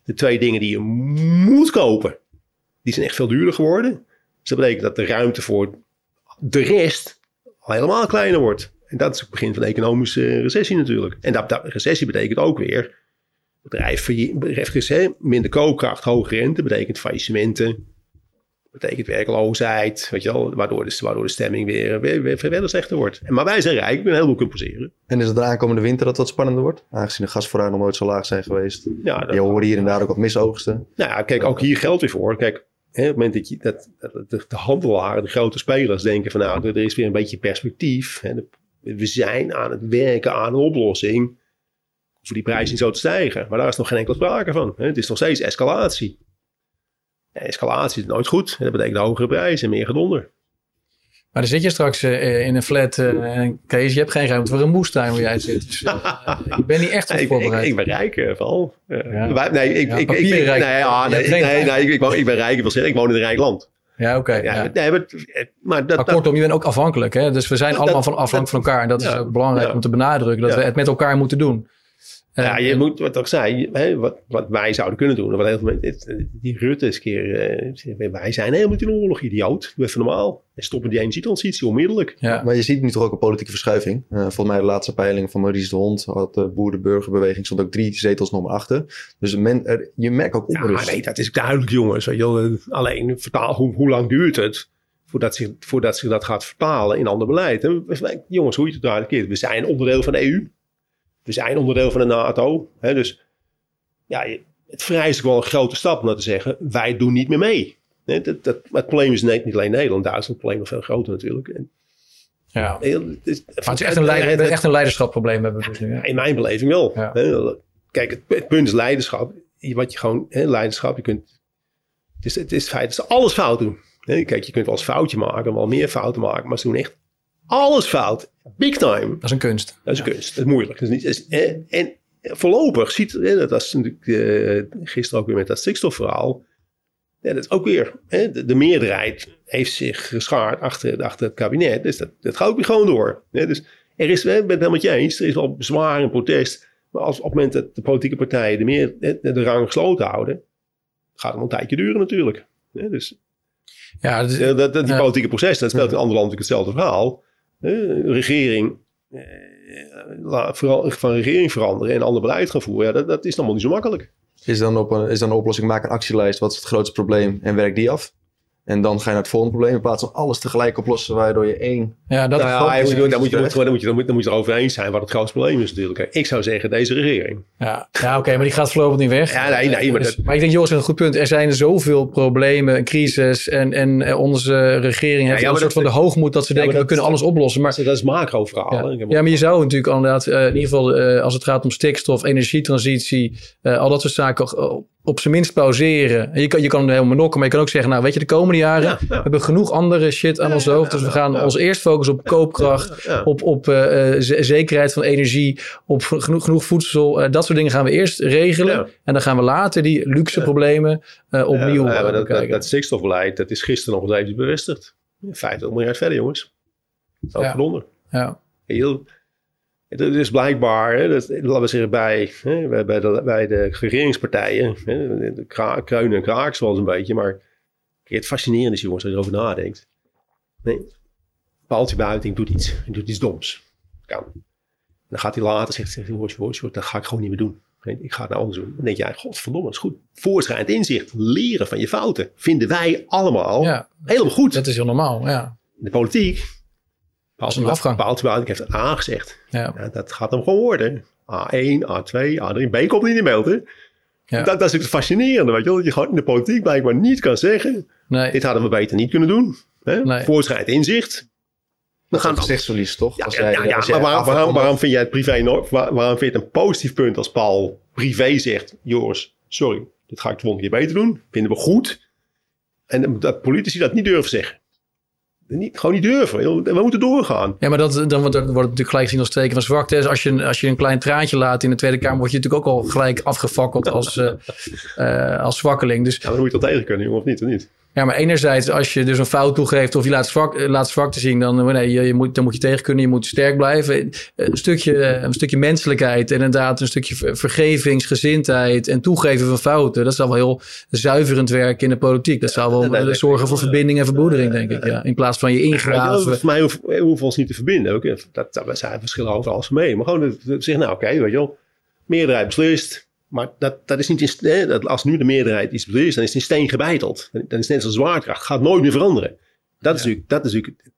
De twee dingen die je moet kopen, die zijn echt veel duurder geworden. Dus dat betekent dat de ruimte voor de rest al helemaal kleiner wordt. En dat is het begin van de economische recessie natuurlijk. En dat, dat recessie betekent ook weer bedrijf, bedrijf minder koopkracht, hoge rente, betekent faillissementen, betekent werkloosheid, weet je wel, waardoor de, waardoor de stemming weer, weer, weer verder slechter wordt. En, maar wij zijn rijk, we kunnen heel veel compenseren. En is het de aankomende winter dat wat spannender wordt? Aangezien de gasvoorraden nog nooit zo laag zijn geweest. Ja, dat, je hoort hier en daar ook wat misoogsten. Nou ja, kijk, ook hier geldt weer voor. Kijk, hè, op het moment dat, je, dat, de handelaren, de grote spelers denken van nou, er is weer een beetje perspectief. Hè, we zijn aan het werken aan een oplossing voor die prijs niet zo te stijgen. Maar daar is nog geen enkele sprake van. Hè. Het is nog steeds escalatie. escalatie is nooit goed. Dat betekent hogere prijzen en meer gedonder. Maar dan zit je straks uh, in een flat, uh, Kees, je hebt geen ruimte voor een moestuin waar jij zit. Dus, uh, [laughs] ik ben niet echt op voorbereid. Ik, ik, ben rijk, val. Ja. Nee, ik, ja, ik, ik, ben, rijk. Nee, ja, nee, nee, nee, nee, ik, ik, ben rijk, ik zeggen, ik woon in een rijk land. Ja, oké. Okay, ja, Nee, maar, maar, dat, maar kortom, je bent ook afhankelijk. Hè? Dus we zijn allemaal van afhankelijk van elkaar. En dat is ook belangrijk om te benadrukken. Dat we het met elkaar moeten doen ja, je moet, wat ik zei, hè, wat, wat wij zouden kunnen doen. Wat heel veel mensen, die Rutte is keer, uh, wij zijn helemaal in oorlog, idioot. Doe even normaal. En stoppen die energietransitie onmiddellijk. Ja. Maar je ziet nu toch ook een politieke verschuiving. Uh, volgens mij de laatste peiling van Maurice de Hond had de boer-de-burgerbeweging stond ook drie zetels nog maar achter. Dus men, er, je merkt ook onrust. Ja, nee, dat is duidelijk jongens. Alleen, vertaal, hoe, hoe lang duurt het? Voordat zich, voordat zich dat gaat vertalen in ander beleid. En, jongens, hoe je het duidelijk is. We zijn onderdeel van de EU. We zijn onderdeel van de NATO. Hè, dus ja, het vereist wel een grote stap om dat te zeggen. Wij doen niet meer mee. dat, dat, het probleem is niet alleen Nederland. Duitsland. Het probleem is veel groter natuurlijk. En, ja. Het is, maar het is echt een, leider, echt een leiderschapprobleem hebben we dus nu. In mijn beleving wel. Kijk, het, punt is leiderschap. Wat je gewoon, hè, leiderschap, je kunt. Het is, het is het feit dat ze alles fout doen. Kijk, je kunt wel eens foutje maken, wel meer fouten maken, maar ze doen echt alles fout. Big time. Dat is een kunst. Dat is een kunst. Dat is moeilijk. Dat is niet, en, en voorlopig ziet, dat was natuurlijk uh, gisteren ook weer met dat stikstofverhaal. Ja, dat is ook weer, hè, de, de, meerderheid heeft zich geschaard achter, achter het kabinet. Dus dat, dat gaat ook weer gewoon door. Hè. Dus er is, ik ben het helemaal met je eens, er is wel bezwaar en protest. Maar als op het moment dat de politieke partijen de, meer, de, de rang gesloten houden, gaat het een tijdje duren natuurlijk. Hè. Dus ja, dat, dat, die politieke proces, dat speelt in andere landen natuurlijk hetzelfde verhaal regering, eh, vooral van regering veranderen en ander beleid gaan voeren, ja, dat, dat is allemaal niet zo makkelijk. Is dan, op een, is dan een oplossing, maak een actielijst, wat is het grootste probleem en werk die af? En dan ga je naar het volgende probleem. In plaats van alles tegelijk oplossen, waardoor je één. Ja, dat nou, ja, dan, moet je, dan, moet je, dan, moet je, dan, moet, dan moet je erover eens zijn wat het grootste probleem is, natuurlijk. Ik zou zeggen, deze regering. Ja, ja oké, maar die gaat voorlopig niet weg. Ja, nee, nee. Maar, dus, maar ik denk, Jos, een goed punt. Er zijn zoveel problemen, crisis. En, en eh, onze regering heeft ja, een soort van de hoogmoed dat ze denken, we kunnen alles oplossen. Maar dat is macro-verhaal. Ja. ja, maar je zou natuurlijk inderdaad, uh, in ieder geval uh, als het gaat om stikstof, energietransitie, al dat soort zaken op zijn minst pauzeren. Je kan, je kan helemaal nokken, maar je kan ook zeggen... nou, weet je, de komende jaren... we hebben genoeg andere shit aan ons hoofd. Dus we gaan ons eerst focussen op koopkracht... op, op uh, zekerheid van energie... op genoeg, genoeg voedsel. Uh, dat soort dingen gaan we eerst regelen. En dan gaan we later die luxe problemen uh, opnieuw ja, dat, dat, dat, stikstofbeleid... dat is gisteren nog eens even bevestigd. 50 miljard verder, jongens. Dat is ja. Ja. Heel het is blijkbaar, hè, dat, laten we zeggen, bij, hè, bij, de, bij de regeringspartijen, hè, de kruinen en kraak zoals een beetje, maar het fascinerende is, jongens, als je erover nadenkt. Nee, Paaltje Buiting doet iets, doet iets doms. Kan. Dan gaat hij later, zegt hij, hoor, hoor, dat ga ik gewoon niet meer doen. Ik ga het nou anders doen. Dan denk jij, godverdomme, dat is goed. Voorschrijdend inzicht, leren van je fouten, vinden wij allemaal ja, helemaal goed. Dat is heel normaal, ja. De politiek, als een afgang. Paaltje heeft het A gezegd. Ja. ja. dat gaat hem gewoon worden. A1, A2, A3. B komt niet in de beeld, hè? Ja. Dat, dat, is natuurlijk fascinerende, weet je wel. Dat je gewoon in de politiek blijkbaar niet kan zeggen. Nee. Dit hadden we beter niet kunnen doen. Hè? Nee. Voorschrijd inzicht. We gaan gezichtsverlies, toch? Ja, als jij, ja, ja, als maar waarom, waarom, waarom, vind jij het privé... waarom vind je het een positief punt als Paul privé zegt... Joris, sorry, dit ga ik de volgende keer beter doen. Vinden we goed. En dat politici dat niet durven zeggen niet, gewoon niet durven. We moeten doorgaan. Ja, maar dat, dan wordt, het natuurlijk gelijk gezien als teken van zwakte. Dus als je, als je een klein traantje laat in de Tweede Kamer... word je natuurlijk ook al gelijk afgefakkeld als, uh, uh, als zwakkeling. Dus, ja, dan moet je dat tegen kunnen, jongen, of niet? Of niet? Ja, maar enerzijds, als je dus een fout toegeeft of je laat zwak, eh, laat te zien, dan, eh, nee, je, je moet, dan moet je tegen kunnen, je moet sterk blijven. Eh, Een stukje, een stukje menselijkheid en inderdaad een stukje ver- vergevingsgezindheid en toegeven van fouten. Dat zal wel heel zuiverend werken in de politiek. Dat zal wel zorgen voor verbinding en verboedering, denk ik. Ja. In plaats van je Ja, ingraven. voor mij hoeven, we ons niet te verbinden. Ook, dat, dat, we zijn verschillen over alles mee. Maar gewoon zeggen, nou oké, weet je wel. Meerderheid beslist. Maar dat, dat is niet in, hè, dat als nu de meerderheid iets beslist, dan is het in steen gebeiteld. Dan is het net als zwaarkracht. Gaat nooit meer veranderen. Dat is natuurlijk, dat is natuurlijk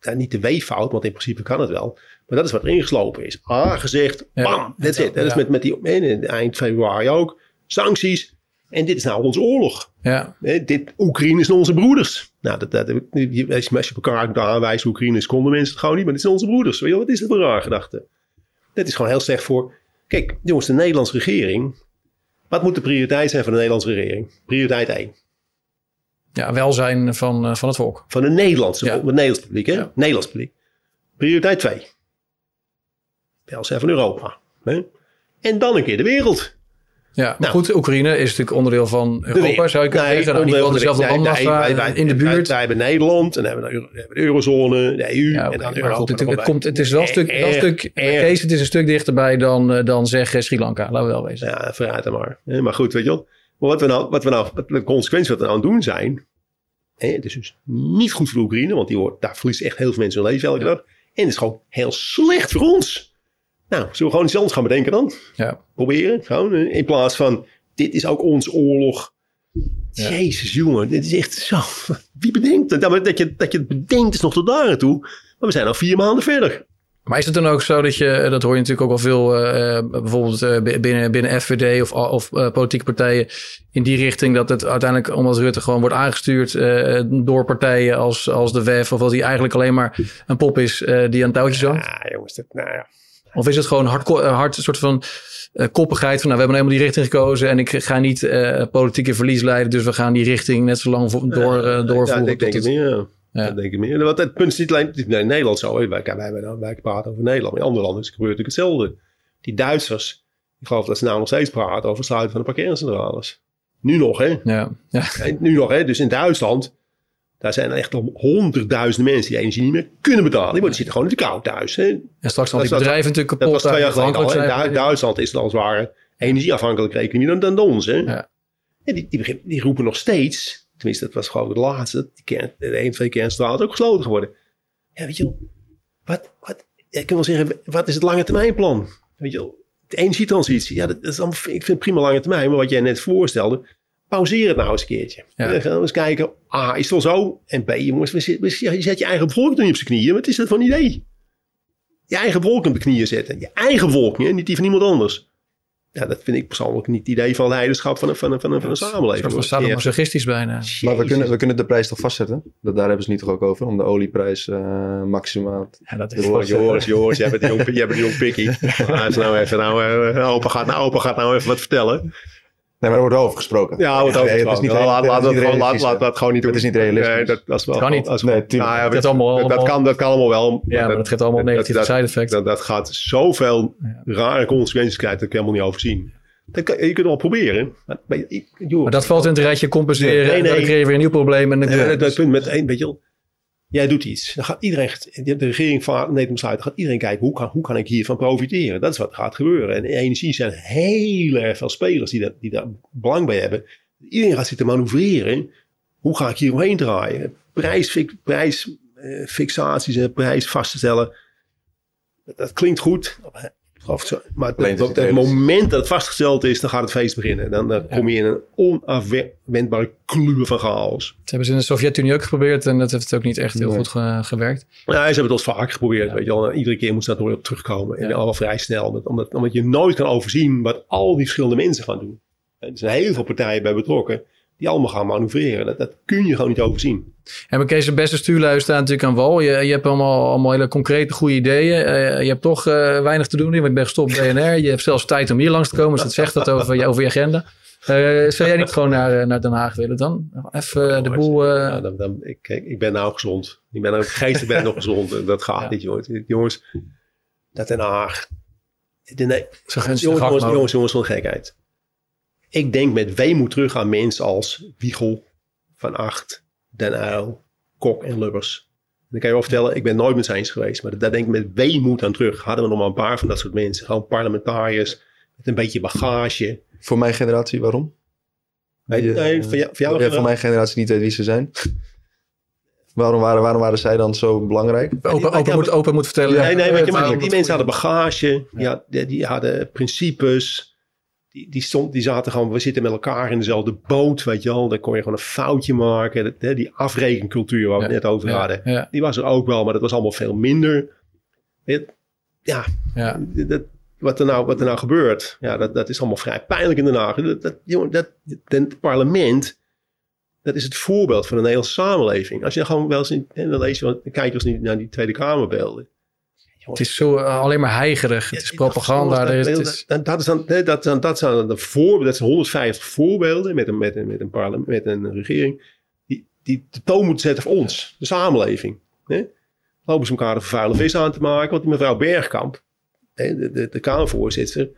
ja, niet de weeffout, want in principe kan het wel. Maar dat is wat er ingeslopen is. A gezegd, bam, that's it. Dat is met, met die hè, eind februari ook. Sancties. En dit is nou onze oorlog. Ja, dit, Oekraïne is onze broeders. Nou, dat, dat, als je elkaar moet aanwijzen, Oekraïne is, konden mensen het gewoon niet, maar dit zijn onze broeders. Weet je, wel, wat is dat voor een raar gedachte? Dat is gewoon heel slecht voor. Kijk, jongens, de Nederlandse regering. Wat moet de prioriteit zijn van de Nederlandse regering? Prioriteit 1. ja welzijn van, eh, van het volk. Van de Nederlandse, Ja. het Nederlands publiek, hè? Ja. Nederlands publiek. Prioriteit 2. Welzijn van Europa. Hè? En dan een keer de wereld. Ja, maar Nou. goed, Oekraïne is natuurlijk onderdeel van Europa, zou je kunnen Nee, zeggen. Nou, geval dezelfde nee, nee, wij- wij- in de buurt. Wij, hebben Nederland en hebben we de, eurozone, de EU. Ja, en dan Europa goed, het, komt, het is wel een stuk, wel een Erg, stuk erg. Kees, het is een stuk dichterbij dan, eh, dan zeg Sri Lanka, laten we wel wezen. Ja, vooruit dan maar. Maar goed, weet je wel. Maar wat we nou, wat we nou, wat de consequenties wat we nou aan het doen zijn. Hè, het is dus niet goed voor de Oekraïne, want die wordt, daar verliezen echt heel veel mensen hun leven elke dag. En het is gewoon heel slecht voor ons. Nou, zullen we gewoon iets anders gaan bedenken dan? Ja. Proberen, gewoon. eh, In plaats van, dit is ook ons oorlog. Ja. Jezus, jongen, dit is echt zo. Wie bedenkt het? Dat, dat, je, dat je het bedenkt is nog tot daar toe. Maar we zijn al vier maanden verder. Maar is het dan ook zo dat je, eh, dat hoor je natuurlijk ook wel veel, eh, bijvoorbeeld binnen, binnen FVD of, of politieke partijen in die richting, dat het uiteindelijk, omdat Rutte gewoon wordt aangestuurd door partijen als, als de WEF, of dat hij eigenlijk alleen maar een pop is die aan touwtjes hangt? Ja, jongens, dat, nou ja. Of is het gewoon hard, eh, hard een soort van eh, koppigheid van nou, we hebben helemaal die richting gekozen en ik ga niet eh, politieke verlies leiden, dus we gaan die richting net zo lang door, doorvoeren. Ja, ik denk het meer. Ja. Ja. Dat denk ik meer. Want het punt is niet alleen in Nederland zo. hè. Wij, wij, wij, wij praten over Nederland. In andere landen is het gebeurt natuurlijk hetzelfde. Die Duitsers, ik geloof dat ze nou nog steeds praten over het sluiten van de parkeercentrales. Nu nog, hè? Ja, ja. En Nu nog, hè? Dus in Duitsland, daar zijn echt al honderdduizenden mensen die energie niet meer kunnen betalen. Die, zitten gewoon in de kou thuis. Hè? En straks dan die Dat- dat- bedrijven natuurlijk Dat kapot. was twee jaar geleden al. Duitsland is het als het ware energieafhankelijke economie dan, dan de ons. Hè? Ja. Die, die, die roepen nog steeds, tenminste dat was gewoon de laatste, die kern, de een, twee kernstralen is ook gesloten geworden. Ja, weet je wel, wat, wat, ik kan wel zeggen, wat is het lange termijnplan? Weet je wel, de energietransitie, ja, dat is allemaal, ik vind het prima lange termijn, maar wat jij net voorstelde, pauzeer het nou eens een keertje. Ja. Dan gaan we eens kijken, A, is het wel zo? En B, jongens, we zit- we zit- je zet je eigen bevolking toch niet op zijn knieën, wat is dat voor een idee? Je eigen bevolking op de knieën zetten. Je eigen bevolking, hè, niet die van iemand anders. Ja, dat vind ik persoonlijk niet het idee van leiderschap van een, van een, van een, van een Een samenleving. soort van hoor. sadomasochistisch bijna. Maar we kunnen, we kunnen de prijs toch vastzetten? Dat, daar hebben ze het niet toch ook over? Om de olieprijs eh, maximaal... Ja, dat is Joris, Joris, Joris, jij bent een jong, jij bent een jong pikkie. [laughs] Nou, is nou even, nou, eh, opa, gaat, nou, opa gaat nou even wat vertellen. Nee, maar er wordt wel over gesproken. Ja, wat Nee, over het is niet laat, gewoon, dat gewoon niet doen. Het is niet realistisch. Nee, dat, dat is wel Kan niet. Nee. Nou ja, gaat allemaal- dat, kan, dat kan allemaal wel. Ja, maar dat geeft allemaal negatieve dat- side effects. Dat, dat gaat zoveel rare consequenties krijgen, dat ik helemaal niet overzien. Dat kan, je kunt het wel proberen. Maar, maar, ik- joh, Maar dat valt in het rijtje compenseren. Nee, en nee. dan creëer je weer een nieuw probleem. En dan Ja, dat, dat punt met één, weet je wel. Jij doet iets. Dan gaat iedereen, de regering neemt besluit. Dan gaat iedereen kijken, hoe kan, hoe kan ik hiervan profiteren? Dat is wat gaat gebeuren. En energie zijn heel erg veel spelers die, dat, die daar belang bij hebben. Iedereen gaat zitten manoeuvreren. Hoe ga ik hier omheen draaien? Prijsfixaties prijs, eh, fixaties en prijs vast te stellen. Dat, dat klinkt goed. Of zo, maar Alleen op het moment dat het vastgesteld is, dan gaat het feest beginnen. Dan, dan kom je in een onafwendbare kluwen van chaos. Dat hebben ze in de Sovjet-Unie ook geprobeerd. En dat heeft ook niet echt heel Nee. goed ge- gewerkt. Ja, ze hebben het ons vaak geprobeerd. Weet je wel. Iedere keer moest dat weer op terugkomen. En Ja. al vrij snel. Omdat, omdat, omdat je nooit kan overzien wat al die verschillende mensen gaan doen. En er zijn heel veel partijen bij betrokken. Die allemaal gaan manoeuvreren. Dat, dat kun je gewoon niet overzien. En maar Kees, de beste stuurlui staan natuurlijk aan wal. Je, je hebt allemaal, allemaal hele concrete goede ideeën. Eh, je hebt toch eh, weinig te doen want je bent gestopt bij BNR. Je hebt zelfs tijd om hier langs te komen. Dus dat zegt dat over je, over je agenda. Eh, zou jij niet gewoon naar, naar Den Haag willen dan? Even de boel... eh, Ja, dan, dan, ik, ik ben nou gezond. Ik ben nou, geestelijk ben ik nog gezond. Dat gaat Ja. niet, jongens. Jongens, dat Den Haag. De, nee, jongens, jongens, jongens, jongens, van gekheid. Ik denk met weemoed terug aan mensen als Wiegel, Van Acht, Den Uyl, Kok en Lubbers. En dan kan je wel vertellen, ik ben nooit met ze eens geweest. Maar daar denk ik met weemoed aan terug. Hadden we nog maar een paar van dat soort mensen. Gewoon parlementariërs met een beetje bagage. Voor mijn generatie, waarom? Nee, Die, nee, eh, van, jou, van jou Ja, van mijn generatie niet weet wie ze zijn. [laughs] waarom, waren, waarom waren zij dan zo belangrijk? Open, open, moet, open moet vertellen. Nee, nee, weet je, maar die, die mensen hadden bagage, die, had- die, die hadden principes. Die, die, stond, die zaten gewoon, we zitten met elkaar in dezelfde boot, weet je wel. Dan kon je gewoon een foutje maken. Dat, hè, die afrekencultuur waar we het net over ja, hadden. Ja, Die was er ook wel, maar dat was allemaal veel minder. Ja, dat, wat, er nou, wat er nou gebeurt, ja, dat, dat is allemaal vrij pijnlijk in Den Haag. Dat, dat, jongen, dat, het parlement, dat is het voorbeeld van de Nederlandse samenleving. Als je gewoon wel eens, in, en dan lees je, dan kijk je eens niet naar die Tweede Kamerbeelden. Het is zo eh, alleen maar heigerig. Het is propaganda. is- Dat, dat, is dan, dat, zijn de voorbeelden, dat zijn 150 voorbeelden met een, met een, met een, parlement, met een regering, die, die de toon moeten zetten voor ons, de samenleving. Hè? Lopen ze elkaar de vuile vis aan te maken, want die mevrouw Bergkamp, hè, de, de, de Kamervoorzitter,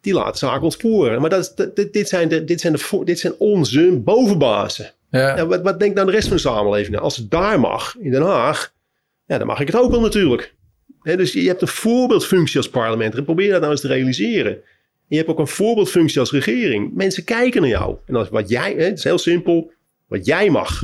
die laat zaken ontsporen. Maar dat is, dat- dit, dit, zijn de, dit, zijn de, dit zijn onze bovenbazen. ja. Wat, wat denkt nou de rest van de samenleving? Nou, als het daar mag, in Den Haag, ja, dan mag ik het ook wel natuurlijk. Dus je hebt een voorbeeldfunctie als parlement. Probeer dat nou eens te realiseren. Je hebt ook een voorbeeldfunctie als regering. Mensen kijken naar jou. En als wat jij, het is heel simpel, wat jij mag,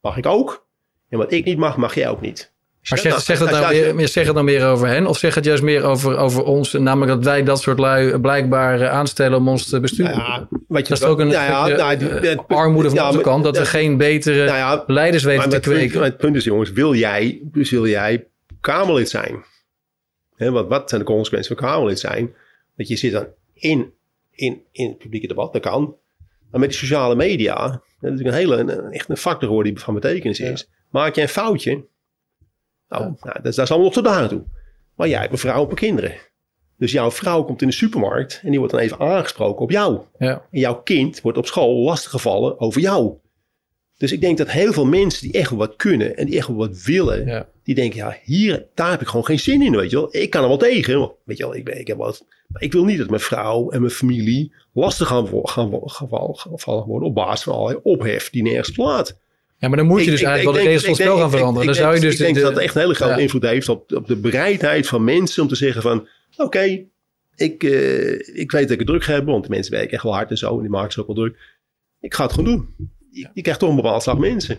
mag ik ook. En wat ik niet mag, mag jij ook niet. Maar zeg, zeg, het Als- nou als- meer, meer- zeg het nou meer over hen? Of zeg het juist meer over, over ons? Namelijk dat wij dat soort lui blijkbaar eh, aanstellen om ons te besturen. Nou ja, wat je, dat is ook een nou ja, nou, die- eh, armoede van onze kant. Dat we geen betere nou leiders weten te punt, kweken. maar het punt is, jongens, wil jij, dus wil jij Kamerlid zijn? Hè, wat, wat zijn de consequenties van Kamerlid zijn? Dat je zit dan in, in, in het publieke debat, dat kan. Maar met die sociale media, dat is natuurlijk een hele, een, echt een factor geworden die van betekenis is. Maak jij een foutje, nou, nou dat, is, dat is allemaal nog tot daar toe. Maar jij hebt een vrouw op een kinderen. Dus jouw vrouw komt in de supermarkt en die wordt dan even aangesproken op jou. Ja. En jouw kind wordt op school lastiggevallen over jou. Dus ik denk dat heel veel mensen die echt wat kunnen en die echt wat willen, Ja. die denken, ja, hier, daar heb ik gewoon geen zin in, weet je wel. Ik kan er wel tegen, weet je wel, ik, ben, ik heb wat. Maar ik wil niet dat mijn vrouw en mijn familie lastig gaan, gaan, gevallen worden op basis van allerlei ophef die nergens plaat. ja, maar dan moet je Ik- dus ik- eigenlijk wel de regels van spel gaan veranderen. ik Dan zou je denk- dus Ik denk de- dat het echt een hele grote Ja. invloed heeft op, op de bereidheid van mensen om te zeggen van... Oké, ik, eh, ik weet dat ik het druk heb, want de mensen werken echt wel hard en zo. En die maken zich ook wel druk. Ik ga het gewoon doen. Je, je krijgt toch een bepaald slag mensen.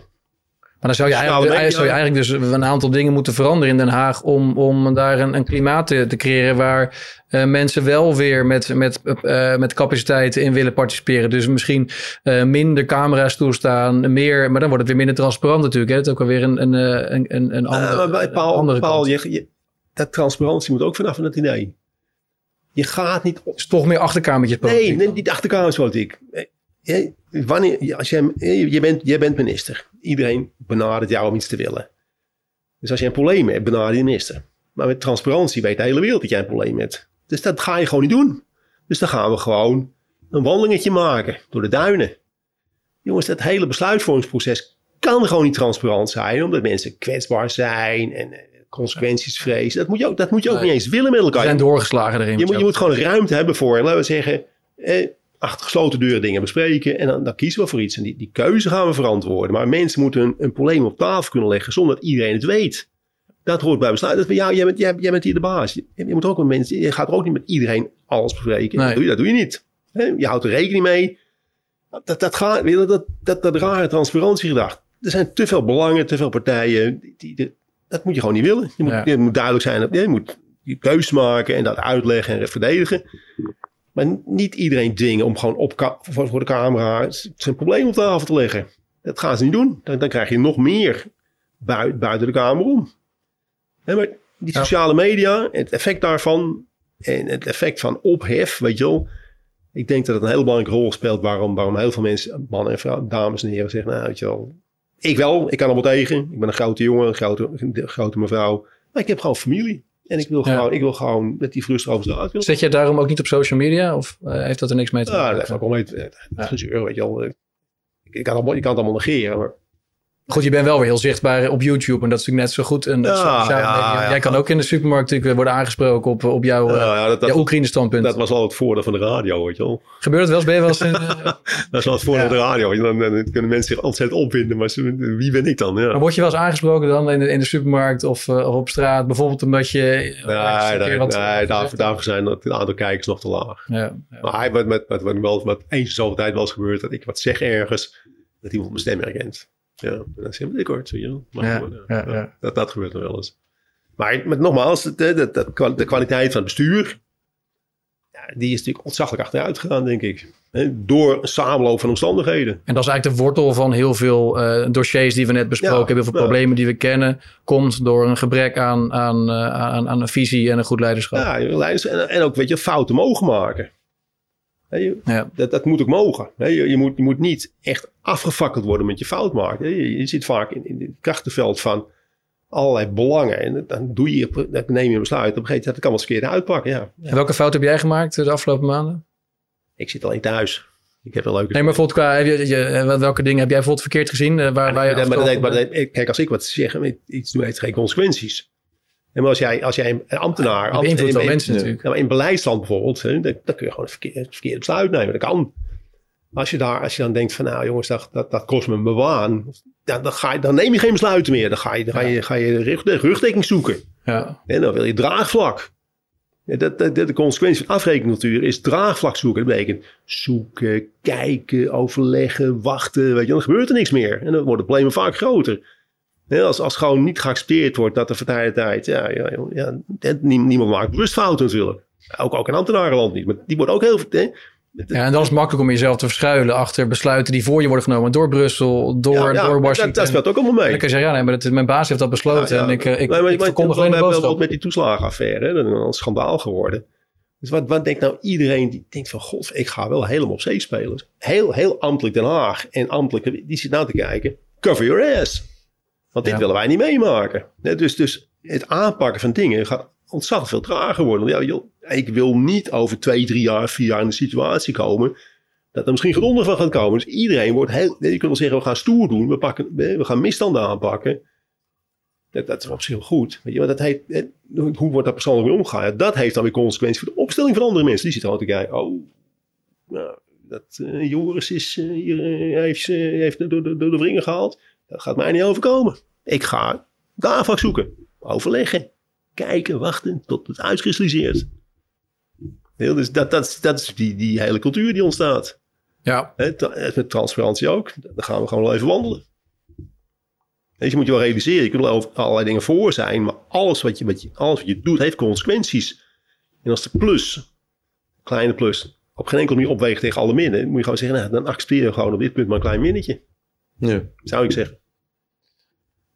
Maar dan zou je, eigenlijk, zou je eigenlijk dus een aantal dingen moeten veranderen in Den Haag om, om daar een, een klimaat te, te creëren waar eh, mensen wel weer met, met, eh, met capaciteiten in willen participeren. Dus misschien eh, minder camera's toestaan, meer, maar dan wordt het weer minder transparant natuurlijk. Hè? Het is ook alweer een, een, een, een, een andere, maar Paul, andere Paul je, je- dat transparantie moet ook vanaf van het idee. Je gaat niet Het is toch meer achterkamertjes Nee, politiek niet achterkamerspolitiek. Eh, je- Wanneer, als jij, je, je bent, jij bent minister. Iedereen benadert jou om iets te willen. Dus als je een probleem hebt, benader je de minister. Maar met transparantie weet de hele wereld dat jij een probleem hebt. Dus dat ga je gewoon niet doen. Dus dan gaan we gewoon een wandelingetje maken door de duinen. Jongens, dat hele besluitvormingsproces kan gewoon niet transparant zijn. Omdat mensen kwetsbaar zijn en eh, consequenties vrezen. Dat moet je ook, dat moet je ook Nee. niet eens willen met We elkaar. zijn doorgeslagen erin. Je moet, je moet gewoon ruimte hebben voor, laten we zeggen, eh, achter gesloten deuren dingen bespreken. En dan, dan kiezen we voor iets. En die, die keuze gaan we verantwoorden. Maar mensen moeten een, een probleem op tafel kunnen leggen zonder dat iedereen het weet. Dat hoort bij besluit. Dat is bij jou, jij, bent, jij, jij bent hier de baas. Je, je moet ook met mensen, je gaat er ook niet met iedereen alles bespreken. Nee. Dat, doe je, dat doe je niet. Je houdt er rekening mee. Dat, dat, gaat, je, dat, dat, dat rare transparantiegedrag. Er zijn te veel belangen, te veel partijen. Die, die- die- dat moet je gewoon niet willen. Je moet, Ja. je moet duidelijk zijn. Je moet je keus maken en dat uitleggen en verdedigen. Maar niet iedereen dwingen om gewoon op voor, de camera zijn probleem op tafel te leggen. Dat gaan ze niet doen. Dan, dan krijg je nog meer bui- buiten de kamer om. Maar die sociale media, het effect daarvan en het effect van ophef, weet je wel. Ik denk dat het een hele belangrijke rol speelt waarom, waarom heel veel mensen, mannen en vrouwen, dames en heren, zeggen, nou weet je wel, ik wel, ik kan er wel tegen. Ik ben een grote jongen, een grote, een grote mevrouw. Maar ik heb gewoon familie. En ik wil, Ja. gewoon, ik wil gewoon met die frust over de. Zet je daarom ook niet op social media? Of eh, heeft dat er niks mee te Ja, maken? dat heeft ook wel mee te- het gezeur, weet je wel. Ik, ik kan, allemaal, je kan het allemaal negeren, maar Goed, je bent wel weer heel zichtbaar op YouTube en dat is natuurlijk net zo goed. En Ja. Jij kan ook in de supermarkt natuurlijk worden aangesproken op, op jouw, eh, ja, dat, dat, jouw Oekraïne standpunt. dat was al het voordeel van de radio, weet je wel. Gebeurt het wel eens? Ben je wel eens in, [laughs] eh, Dat is wel het voordeel van de radio. Dan, dan kunnen mensen zich ontzettend opwinden, maar wie ben ik dan? Maar word je wel eens aangesproken dan in de, in de supermarkt of, eh, of op straat? Bijvoorbeeld omdat je... Nee, een keer nee, wat- nee daarvoor, daarvoor zijn dat het aantal kijkers nog te laag. Maar hij, wat, met, wat eens in zoveel tijd wel eens gebeurt, dat ik wat zeg ergens, dat iemand mijn stem herkent. Ja, ik, ik hoor het, zie je wel. Maar Ja, ja, ja. Dat, dat gebeurt nog wel eens. Maar met, nogmaals, het, eh, dat, dat, kwa- de kwaliteit van het bestuur, ja, die is natuurlijk ontzaglijk achteruit gegaan, denk ik. Hè, Door een samenloop van omstandigheden. En dat is eigenlijk de wortel van heel veel eh, dossiers die we net besproken Ja, hebben. Heel veel ja. problemen die we kennen. Komt door een gebrek aan, aan, eh, aan, aan een visie en een goed leiderschap. Ja, leiders- en, en ook, weet je, fouten mogen maken. Je- Ja. Dat, dat moet ook mogen. Je, je, moet, je moet niet echt afgefakkeld worden met je fout maken. Je, je zit vaak in, in het krachtenveld van allerlei belangen. En dan, doe je, dan neem je een besluit. Op een gegeven moment dat kan wel eens verkeerd uitpakken. Ja. En welke fout heb jij gemaakt de afgelopen maanden? Ik zit alleen thuis. Ik heb wel leuke... Nee, maar bijvoorbeeld qua, heb je, je, welke dingen heb jij bijvoorbeeld verkeerd gezien? eh, waar, waar je maar, dat- maar, dat- afgelopen maar bent? dat- kijk, als ik wat zeg, iets doe, heeft het geen consequenties. En maar als jij, als jij een ambtenaar... Je beïnvloedt wel mensen ja. natuurlijk. Ja, maar in beleidsland bijvoorbeeld, hè, dan, dan kun je gewoon een verkeerd, besluit nemen. Dat kan. Als je, daar, als je dan denkt van, nou jongens, dat, dat, dat kost me een bewaan. Ja, dan, ga je, dan neem je geen besluiten meer. Dan ga je, dan ga je, ga je rug, de rugdekking zoeken. Ja. En dan wil je draagvlak. Ja, dat, dat, de consequentie van afrekencultuur is draagvlak zoeken. Dat betekent zoeken, kijken, overleggen, wachten. Weet je, dan gebeurt er niks meer. En dan worden de problemen vaak groter. Als, als gewoon niet geaccepteerd wordt dat tot tijd... Ja, ja, ja, ja, nie- niemand maakt bewust fouten natuurlijk. Ook, ook in ambtenarenland niet. Maar die wordt ook heel... Hè, ja, en dan is het makkelijk om jezelf te verschuilen achter besluiten die voor je worden genomen door Brussel, door, ja, ja, door dat, Washington. dat speelt ook allemaal En mee. dan kun je zeggen, ja, nee, maar dat, mijn baas heeft dat besloten Ja, en ik, eh, ik, maar- ik verkondig alleen de wel met die toeslagenaffaire. Dat is een schandaal geworden. Dus wat, wat denkt nou iedereen die denkt van... God, ik ga wel helemaal op zee spelen. Heel, heel ambtelijk Den Haag en ambtelijk... Die zit nou te kijken. Cover your ass. Want dit Ja. willen wij niet meemaken. Dus, dus het aanpakken van dingen gaat ontzettend veel trager worden. Ja, joh, ik wil niet over twee, drie jaar, vier jaar in de situatie komen... dat er misschien gedonder van gaat komen. Dus iedereen wordt heel... Je kunt wel zeggen, we gaan stoer doen. We, pakken, we gaan misstanden aanpakken. Dat, dat is op zich wel goed. Weet je, maar dat heeft, hoe wordt dat persoonlijk mee omgegaan? Ja, dat heeft dan weer consequenties voor de opstelling van andere mensen. Die zitten te kijken. Oh, nou, dat eh, Joris is, eh, hier, eh, heeft, heeft door, door, door de wringen gehaald. Dat gaat mij niet overkomen. Ik ga daarvan zoeken. Overleggen. Kijken, wachten tot het uitkristalliseert. Heel, dus dat, dat, is- dat is die, die hele cultuur die ontstaat. Ja, tra- met transparantie ook. Daar gaan we gewoon wel even wandelen. Je, moet je wel realiseren. Je kunt er wel over allerlei dingen voor zijn. Maar alles wat je, wat je, alles wat je doet heeft consequenties. En als de plus, kleine plus, op geen enkele manier opweegt tegen alle minnen. Moet je gewoon zeggen, nou, dan accepteer je gewoon op dit punt maar een klein minnetje. Ja. Zou ik zeggen.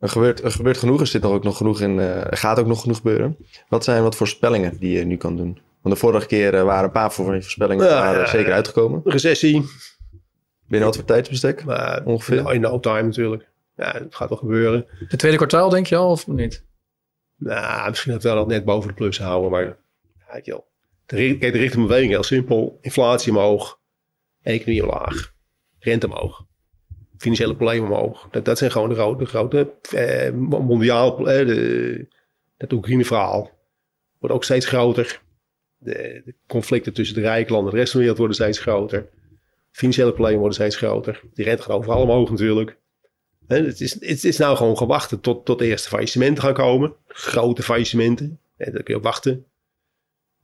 Er gebeurt, er gebeurt genoeg, er zit nog ook nog genoeg in, eh, er gaat ook nog genoeg gebeuren. Wat zijn wat voorspellingen die je nu kan doen? Want de vorige keer eh, waren een paar van je voorspellingen Ja, waren ja, zeker uitgekomen. Recessie. Binnen wat voor tijdsbestek? Maar Ongeveer. In, no time natuurlijk. Ja, het gaat wel gebeuren. het tweede kwartaal denk je al of niet? Nou, misschien dat we dat net boven de plus houden, maar ja, wel. De, kijk, de richting beweging heel simpel. Inflatie omhoog, economie omlaag, rente omhoog, financiële problemen omhoog. Dat, dat zijn gewoon de grote, grote eh, mondiaal, eh, de, dat Oekraïne-verhaal wordt ook steeds groter. De, de conflicten tussen de rijke landen en de rest van de wereld worden steeds groter. Financiële problemen worden steeds groter. Die rente gaat overal omhoog natuurlijk. Het, is, het is nou gewoon gewachten tot, tot de eerste faillissementen gaan komen. Grote faillissementen. En dan kun je wachten.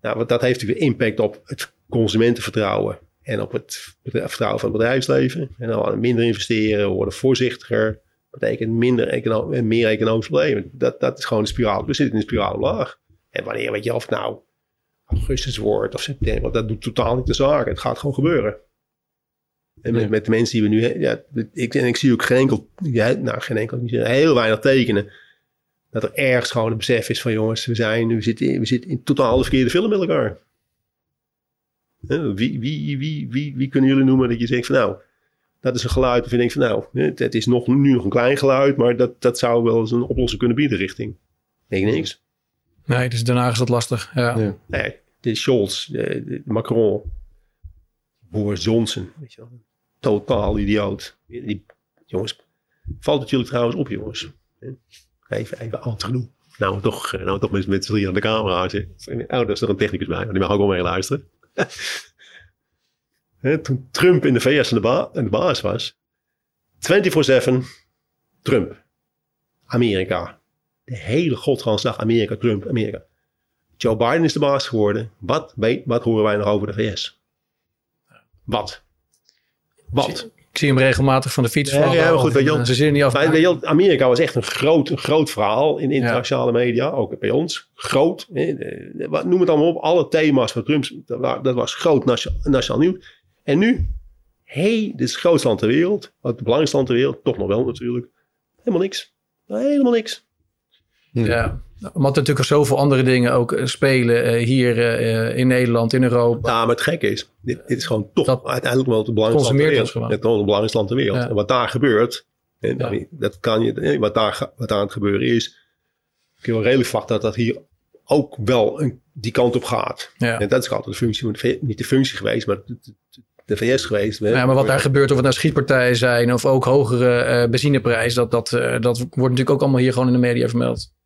Nou, want dat heeft natuurlijk impact op het consumentenvertrouwen. En op het vertrouwen van het bedrijfsleven. En dan minder investeren, worden voorzichtiger. betekent minder econo en meer economische problemen. Dat, dat is gewoon de spiraal. We zitten in de spiraal omlaag. En wanneer, weet je, of het nou augustus wordt of september. want Dat doet totaal niet de zaak. Het gaat gewoon gebeuren. En met, Ja. met de mensen die we nu... he- Ja, ik, en ik zie ook geen enkel... Ja, nou, geen enkel... Heel weinig tekenen. Dat er ergens gewoon een besef is van... Jongens, we, zijn, we, zitten, in- we zitten in totaal de verkeerde film met elkaar. Hè, Wie, wie, wie, wie, wie kunnen jullie noemen dat je zegt van... Nou, dat is een geluid of je denkt van... Nou, het, het is nog, nu nog een klein geluid... Maar dat, dat zou wel eens een oplossing kunnen bieden richting... Nee, niks. Nee, dus daarna is dat lastig. Ja. Ja. Nee, de Scholz, de, de Macron, Boris Johnson, weet je wel. Totaal idioot. Die, jongens, Valt het jullie trouwens op, jongens? Even, even oud genoeg. Nou, toch, nou, we toch met, met z'n drieën aan de camera zitten. Oh, daar is er een technicus bij, die mag ook wel mee luisteren. [laughs] Toen Trump in de VS aan de, baas was, 24-7 Trump. Amerika. De hele godgansdag Amerika, Trump, Amerika. Joe Biden is de baas geworden. Wat, wat horen wij nog over de VS? Wat? Wat? Zie hem regelmatig van de fiets Ja, vallen. ja, maar goed, weet je. Ze niet af. Maar Amerika was echt een groot, een groot verhaal in internationale media, ook bij ons. Groot. Noem het allemaal op. Alle thema's van Trump, dat wa- dat was groot nation- nationaal nieuws. En nu, hé, hey, dit is het grootste land ter wereld. Het belangrijkste land ter wereld. Toch nog wel natuurlijk. Helemaal niks. Helemaal niks. Ja, omdat er natuurlijk zoveel andere dingen ook eh, spelen eh, hier eh, in Nederland, in Europa. Ja, maar het gekke is, dit, dit is gewoon toch Dat uiteindelijk wel het belangrijkste land ter wereld. Het is het belangrijkste land ter wereld. En wat daar gebeurt, en Ja. dat kan je, wat daar, wat daar aan het gebeuren is, kun je wel redelijk verwachten dat dat hier ook wel een, die kant op gaat. Ja. En dat is altijd de functie, niet de functie geweest, maar de, VS geweest. Ja, maar wat daar gebeurt, of het nou schietpartijen zijn of ook hogere eh benzineprijs, dat, dat, dat wordt natuurlijk ook allemaal hier gewoon in de media vermeld.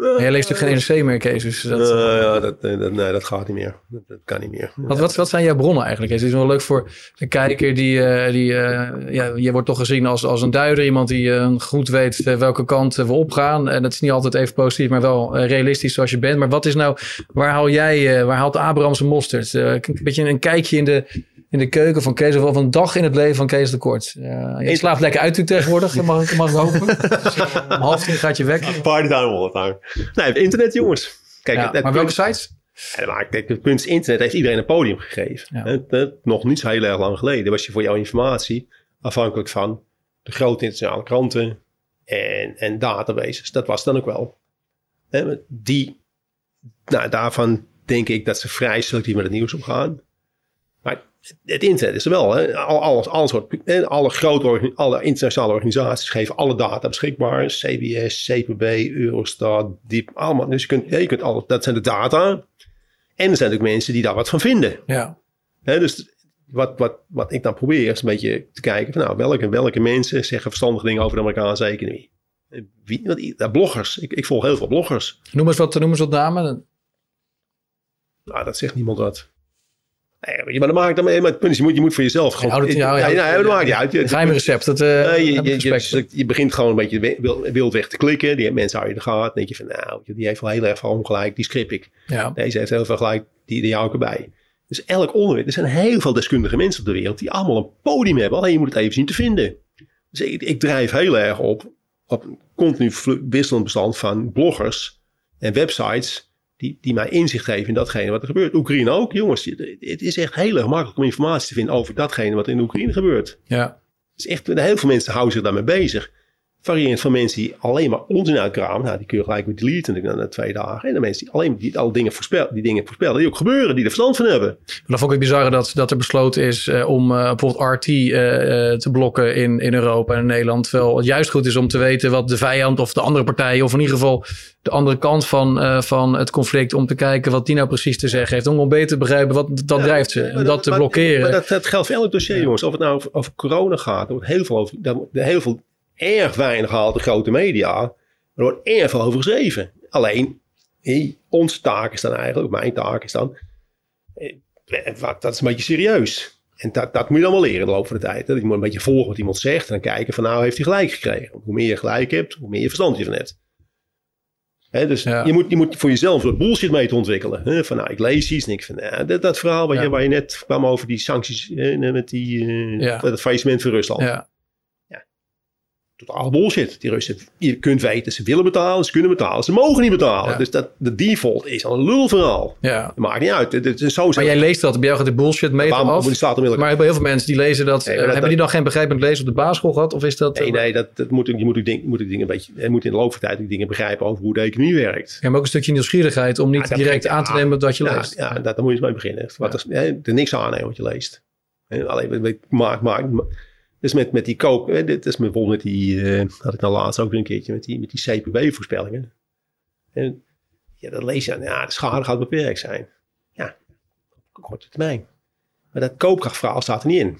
En jij leest natuurlijk geen NRC meer, Kees. Dus dat, Eh, ja, dat, eh, dat, nee, dat gaat niet meer. Dat, dat kan niet meer. wat, wat, wat zijn jouw bronnen eigenlijk? Het is wel leuk voor de kijker. Die, eh, die, eh, ja, je wordt toch gezien als, als een duider. Iemand die goed weet welke kant we opgaan. En dat is niet altijd even positief, maar wel realistisch zoals je bent. Maar wat is nou, waar haal jij, waar haalt Abraham zijn mosterd? Een beetje een kijkje in de, in de keuken van Kees. Of van een dag in het leven van Kees de Kort. Je slaapt lekker uit tegenwoordig, mag ik, mag ik hopen. [laughs] Om half tien gaat je weg. Party time all the time. Nee, internet jongens. Kijk, Ja, maar welke sites? Ja, maar kijk, het punt is, internet heeft iedereen een podium gegeven. Ja. Nog niet zo heel erg lang geleden was je voor jouw informatie afhankelijk van de grote internationale kranten en, en databases. Dat was dan ook wel. Die, nou, daarvan denk ik dat ze vrij selectief met het nieuws omgaan. Het internet is er wel. Hè. Al- Alles, alles wordt, alle grote alle internationale organisaties geven alle data beschikbaar. CBS, CPB, Eurostat, Diep, allemaal. Dus je kunt, je kunt alles, dat zijn de data. En er zijn ook mensen die daar wat van vinden. Ja, Hè, dus wat, wat, wat ik dan probeer is een beetje te kijken van nou, welke, welke mensen zeggen verstandige dingen over de Amerikaanse economie. Wie, want, bloggers. Ik, ik volg heel veel bloggers. noem eens wat, noem eens wat namen. Nou, dat zegt niemand wat. Nee, maar maar dat maakt dan maar het punt is, je moet, je moet voor jezelf gewoon. houdt het- ja, ja, ja, ja, dat maakt niet uit. Geheime recept. Dat, eh, je, begint gewoon een beetje wi- wil- wildweg te klikken. Die mensen hou je in de gaten. Dan denk je van, nou, die heeft wel heel erg veel ongelijk. Die script ik. Ja. Deze heeft heel veel gelijk. Die, die hou ik erbij. Dus elk onderwerp. Er zijn heel veel deskundige mensen op de wereld die allemaal een podium hebben. Alleen je moet het even zien te vinden. Dus ik, ik drijf heel erg op, op een continu wisselend bestand van bloggers en websites. Die, die mij inzicht geven in datgene wat er gebeurt. Oekraïne ook, jongens. Het is echt heel erg makkelijk om informatie te vinden over datgene wat in Oekraïne gebeurt. ja. Dus echt, heel veel mensen houden zich daarmee bezig. Variërend van mensen die alleen maar onzin uitkramen. Nou, die kun je gelijk weer deleten na, twee dagen. En de mensen die alleen die alle dingen voorspellen, die dingen voorspellen, die ook gebeuren, die er verstand van hebben. Maar dan vond ik het bizar dat, dat er besloten is eh, om eh, bijvoorbeeld RT eh, te blokken in, in Europa en in Nederland. Terwijl het juist goed is om te weten wat de vijand of de andere partij, of in ieder geval de andere kant van, van het conflict, om te kijken wat die nou precies te zeggen heeft. Om beter te begrijpen wat dat drijft ze. En dat te maar- blokkeren. Maar dat, dat geldt voor elk dossier, jongens. Of het nou over, over corona gaat, er wordt heel veel over, daar heel veel, erg weinig gehaald de grote media. Er wordt erg veel over geschreven. Alleen, hé, onze taak is dan eigenlijk, mijn taak is dan, eh, wat- dat is een beetje serieus. En dat, dat moet je dan wel leren in de loop van de tijd. hè. Je moet een beetje volgen wat iemand zegt en dan kijken van nou heeft hij gelijk gekregen. Hoe meer je gelijk hebt, hoe meer je verstand je van hebt. Hè, dus Ja. je, moet, je moet voor jezelf een bullshit mee te ontwikkelen. Hè? Van nou, ik lees iets en ik vind nou, dat, dat verhaal waar, Ja. je, waar je net kwam over die sancties hè, met die, eh, Ja. faillissement van Rusland. Ja. Totaal bullshit. Die Russen, je kunt weten, ze willen betalen, ze kunnen betalen, ze mogen niet betalen. Ja. Dus dat, de default is al een lulverhaal. ja. Dat maakt niet uit. Het, is zo Maar jij leest dat, bij jou gaat de bullshit mee af. die Maar heel veel mensen die lezen dat. Nee, eh, dat- hebben die dan geen begrijpend lezen op de basisschool gehad? Of is dat. Nee, eh, nee, dat, dat moet, je moet, ding, moet ook dingen een beetje, je moet in de loop van de tijd ook dingen begrijpen over hoe de economie werkt. Ja, maar ook een stukje nieuwsgierigheid om niet Ja, direct aan te ja, nemen wat je ja, leest. Ja, dat, daar moet je eens mee beginnen. Wat is, er niks aannemen wat je leest. Alleen, maak, maak, dus met, met die koop, hè, dit is bijvoorbeeld met die, eh, had ik nou laatst ook weer een keertje, met die, met die CPB-voorspellingen. En ja, dat lees je, ja, de schade gaat beperkt zijn. Ja, op korte termijn. Maar dat koopkrachtverhaal staat er niet in.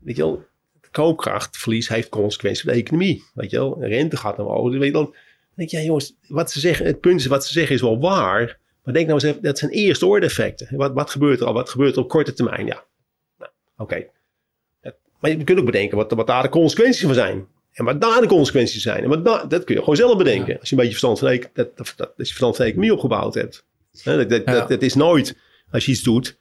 Weet je wel, koopkrachtverlies heeft consequenties voor de economie. Weet je wel, rente gaat naar omhoog. Weet je dan, dan denk je, ja jongens, wat ze zeggen, het punt is, wat ze zeggen is wel waar. Maar denk nou eens even, dat zijn eerste orde effecten. Wat, wat gebeurt er al? Wat gebeurt er op korte termijn? Ja, nou, oké. Maar je kunt ook bedenken wat, wat daar de consequenties van zijn. En wat daar de consequenties zijn. En wat daar, dat kun je gewoon zelf bedenken. Als je een beetje verstand van, dat, dat, dat, als je verstand van economie opgebouwd hebt. Dat, dat, Ja. dat, dat is nooit, als je iets doet,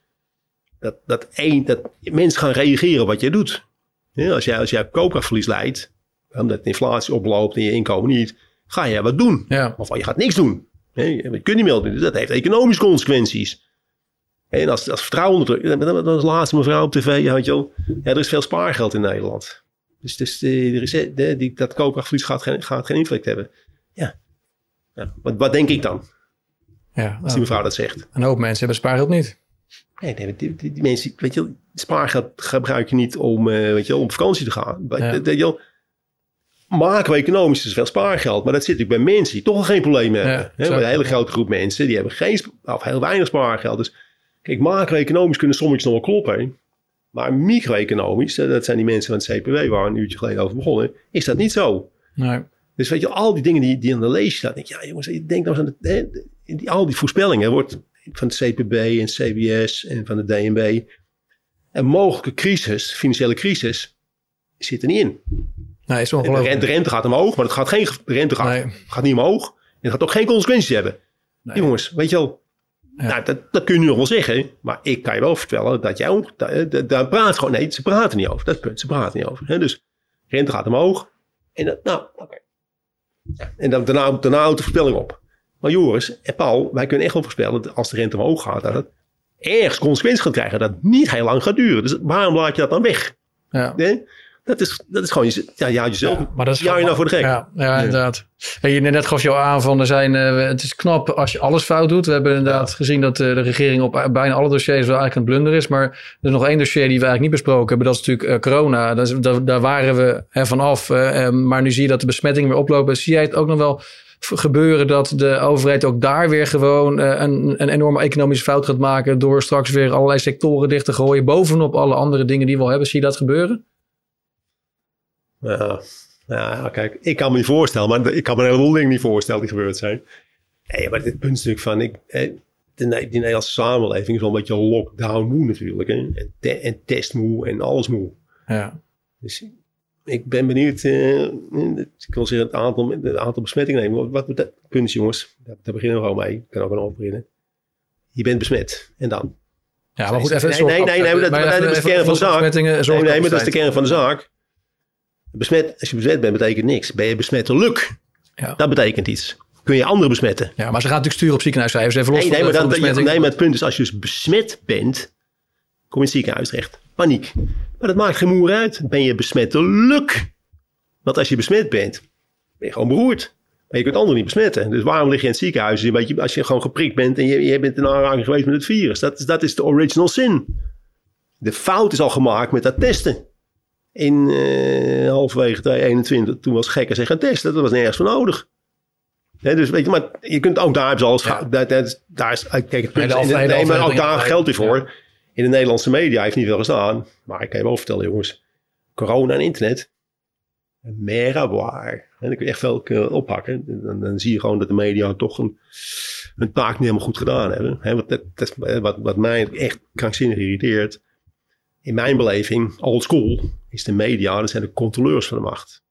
dat, dat, één, dat mensen gaan reageren op wat je doet. Ja, als jij, als jij koopkrachtverlies leidt, omdat de inflatie oploopt en je inkomen niet, ga je wat doen. Ja. Of je gaat niks doen. je kunt niet meer doen. Dat heeft economische consequenties. En als, als vertrouwen onder druk, dat was de laatste mevrouw op tv, ja, wel. Ja, er is veel spaargeld in Nederland. Dus, dus de, rece- de, die, dat koopkrachtverlies gaat geen, gaat geen invloed hebben. Ja. ja. Wat, wat denk ik dan, ja. als die mevrouw dat zegt? Een hoop mensen hebben spaargeld niet. Nee, nee die, die, die mensen, weet je, spaargeld gebruik je niet om, eh, weet je, om op vakantie te gaan. Ja. Weet je macro-economisch is veel spaargeld, maar dat zit natuurlijk bij mensen die toch al geen problemen Ja, hebben. Hè, een hele grote groep mensen, die hebben geen, of heel weinig spaargeld. Dus kijk, macro-economisch kunnen sommigen nog wel kloppen. hè. Maar micro-economisch, dat zijn die mensen van het CPW waar we een uurtje geleden over begonnen, is dat niet zo. Nee. Dus weet je, al die dingen die, die aan de lees staan. Denk ik, ja jongens, denk nou eens aan de, hè, die, al die voorspellingen. wordt van het CPB en CBS en van de DNB. Een mogelijke crisis, financiële crisis, zit er niet in. Nee, is De ongelooflijk. rente, de rente gaat omhoog, maar het gaat geen, de rente gaat, Nee. gaat niet omhoog. En het gaat ook geen consequenties hebben. Nee. Jongens, weet je wel. Ja. Nou, dat, dat kun je nu nog wel zeggen. Maar ik kan je wel vertellen dat jij ook... Daar, daar- praat gewoon... Nee, ze praten niet over. Dat is punt. Ze praten niet over. Hè? Dus rente gaat omhoog. En dat, nou, oké. Ja, en dan, daarna, daarna houdt de voorspelling op. Maar Joris en Paul, wij kunnen echt wel voorspellen... dat als de rente omhoog gaat... dat het ergens consequenties gaat krijgen. Dat het niet heel lang gaat duren. Dus waarom laat je dat dan weg? Ja. Hè? Dat, is, dat is gewoon... Je, ja, je houdt jezelf... Ja, maar dat is jou je nou voor de gek. Ja, ja, inderdaad. En je net gaf je al aan van er zijn, eh, het is knap als je alles fout doet. We hebben inderdaad gezien dat eh, de regering op bijna alle dossiers wel eigenlijk een blunder is. Maar er is nog één dossier die we eigenlijk niet besproken hebben. Dat is natuurlijk eh, corona. Dat is, daar, daar waren we hè, vanaf. eh, eh, maar nu zie je dat de besmettingen weer oplopen. Zie jij het ook nog wel gebeuren dat de overheid ook daar weer gewoon eh, een, een enorme economische fout gaat maken. Door straks weer allerlei sectoren dicht te gooien. Bovenop alle andere dingen die we al hebben. Zie je dat gebeuren? Ja, ja, kijk, ik kan me niet voorstellen, maar ik kan me een heleboel dingen niet voorstellen die gebeurd zijn. Nee, maar het punt is natuurlijk van, ik, de, die Nederlandse samenleving is wel een beetje lockdown moe natuurlijk. Hè? En, te, en testmoe en alles moe. Ja. Dus ik ben benieuwd, eh, ik wil zeggen het aantal, het aantal besmettingen nemen. Wat wat- dat punt jongens, daar, daar beginnen we gewoon mee. Ik kan ook een over beginnen. Je bent besmet en dan? Ja, maar goed, even... Nee, nee, nee, nee, dat- is de even kern van de zaak. besmettingen, Nee, maar dat is de kern van de zaak. Besmet, als je besmet bent, betekent niks. Ben je besmettelijk? Ja. Dat betekent iets. Kun je anderen besmetten? Ja, maar ze gaan natuurlijk sturen op ziekenhuiscijfers. Even los Nee, nee, maar, besmetting. nee, maar het punt is, als je dus besmet bent, kom je in het ziekenhuis terecht. Paniek. Maar dat maakt geen moer uit. Ben je besmettelijk? Want als je besmet bent, ben je gewoon beroerd. Maar je kunt anderen niet besmetten. Dus waarom lig je in het ziekenhuis? Een beetje, als je gewoon geprikt bent en je, je bent in aanraking geweest met het virus. Dat, is- dat is de original sin. De fout is al gemaakt met dat testen. In eh halverwege 2021, toen was gekken zich gaan testen. Dat was nergens voor nodig. Dus weet je, maar je kunt ook daar hebben ze alles Ja. daar is, kijk, het punt Nee, de maar ook daar geldt weer voor. Ja. In de Nederlandse media heeft niet veel gestaan. Maar ik kan je wel vertellen, jongens. Corona en internet. Meraboir. En dan kun je echt veel eh, oppakken. Dan, dan zie je gewoon dat de media toch een, hun taak niet helemaal goed gedaan hebben. Hè, wat, dat, dat is wat, wat mij echt krankzinnig irriteert. In mijn beleving, old school, is de media, dat zijn de controleurs van de macht.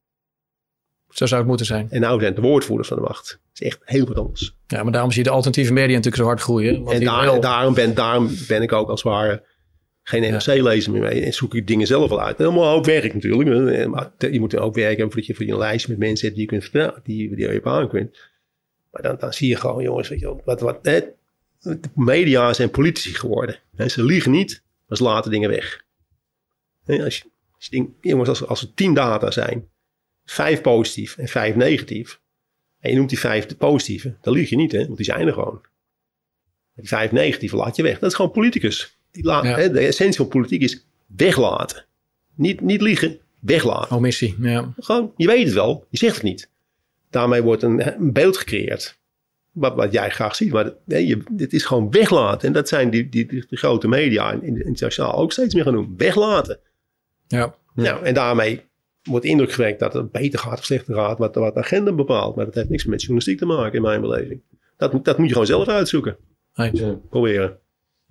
Zo zou het moeten zijn. En nou zijn het de woordvoerders van de macht. Dat is echt heel wat anders. Ja, maar daarom zie je de alternatieve media natuurlijk zo hard groeien. Want En die daar, wel- daarom, ben, daarom ben ik ook als het ware geen NRC-lezer meer mee. En zoek ik dingen zelf wel uit. Helemaal ook werk natuurlijk. Maar je moet er ook werken voordat je voor je een lijst met mensen hebt die je kunt vertellen. Die, die je op aan kunt. Maar dan, dan zie je gewoon, jongens, weet je wat, wat, hè, de media zijn politici geworden. Hè, ze liegen niet, maar ze laten dingen weg. Als je, als je denkt, jongens, als, als er tien data zijn, vijf positief en vijf negatief. En je noemt die vijf de positieve, dan lieg je niet, hè, want die zijn er gewoon. Die vijf negatieve laat je weg. Dat is gewoon politicus. Die laat, Ja. hè, de essentie van politiek is weglaten. Niet, niet liegen, weglaten. Omissie, ja. Gewoon, je weet het wel, je zegt het niet. Daarmee wordt een, een beeld gecreëerd. Wat, wat jij graag ziet. Maar nee, je, dit is gewoon weglaten. En dat zijn die, die, die, die grote media en internationaal ook steeds meer gaan doen. Weglaten. Ja. Nou, en daarmee wordt indruk gewekt dat het beter gaat of slechter gaat, wat, wat de agenda bepaalt. Maar dat heeft niks met journalistiek te maken in mijn beleving. Dat, moet- dat moet je gewoon zelf uitzoeken. Ja. Proberen.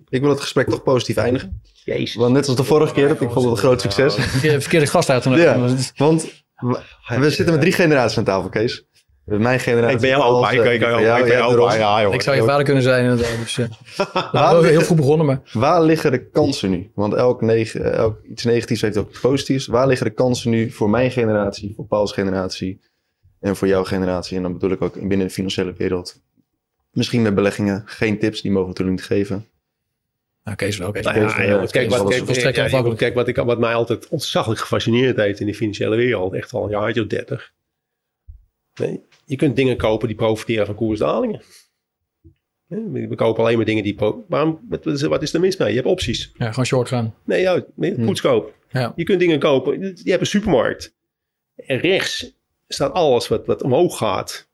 Ik wil het gesprek toch positief eindigen. Jezus. Want net als de vorige keer, dat ik vond het een groot succes. Verkeerde, verkeerde gast uit. Ja. Want we, we zitten met drie generaties aan tafel, Kees. Mijn generatie. Ik ben jouw opa. Ik eh, opa. Ik ben jouw opa. Ja, joh. Ik zou je vader kunnen zijn inderdaad. Dus, eh, [laughs] Waar nou, heel goed begonnen, maar Waar liggen de kansen nu? Want elk, neg- elk iets negatiefs heeft ook iets positiefs. Waar liggen de kansen nu voor mijn generatie, voor Paul's generatie en voor jouw generatie? En dan bedoel ik ook binnen de financiële wereld. Misschien met beleggingen. Geen tips, die mogen we natuurlijk niet geven. nou, Kees wel. Nou eh, kijk, wat, mij altijd ontzaglijk gefascineerd heeft in de financiële wereld, echt al een jaartje of dertig. Nee, je kunt dingen kopen die profiteren van koersdalingen. Nee, We kopen alleen maar dingen die... Waarom, wat, is- er mis mee? Je hebt opties. Ja, gewoon short gaan. Nee, ja, Hm. goedkoop. Ja. Je kunt dingen kopen. Je hebt een supermarkt. En rechts staat alles wat, wat omhoog gaat.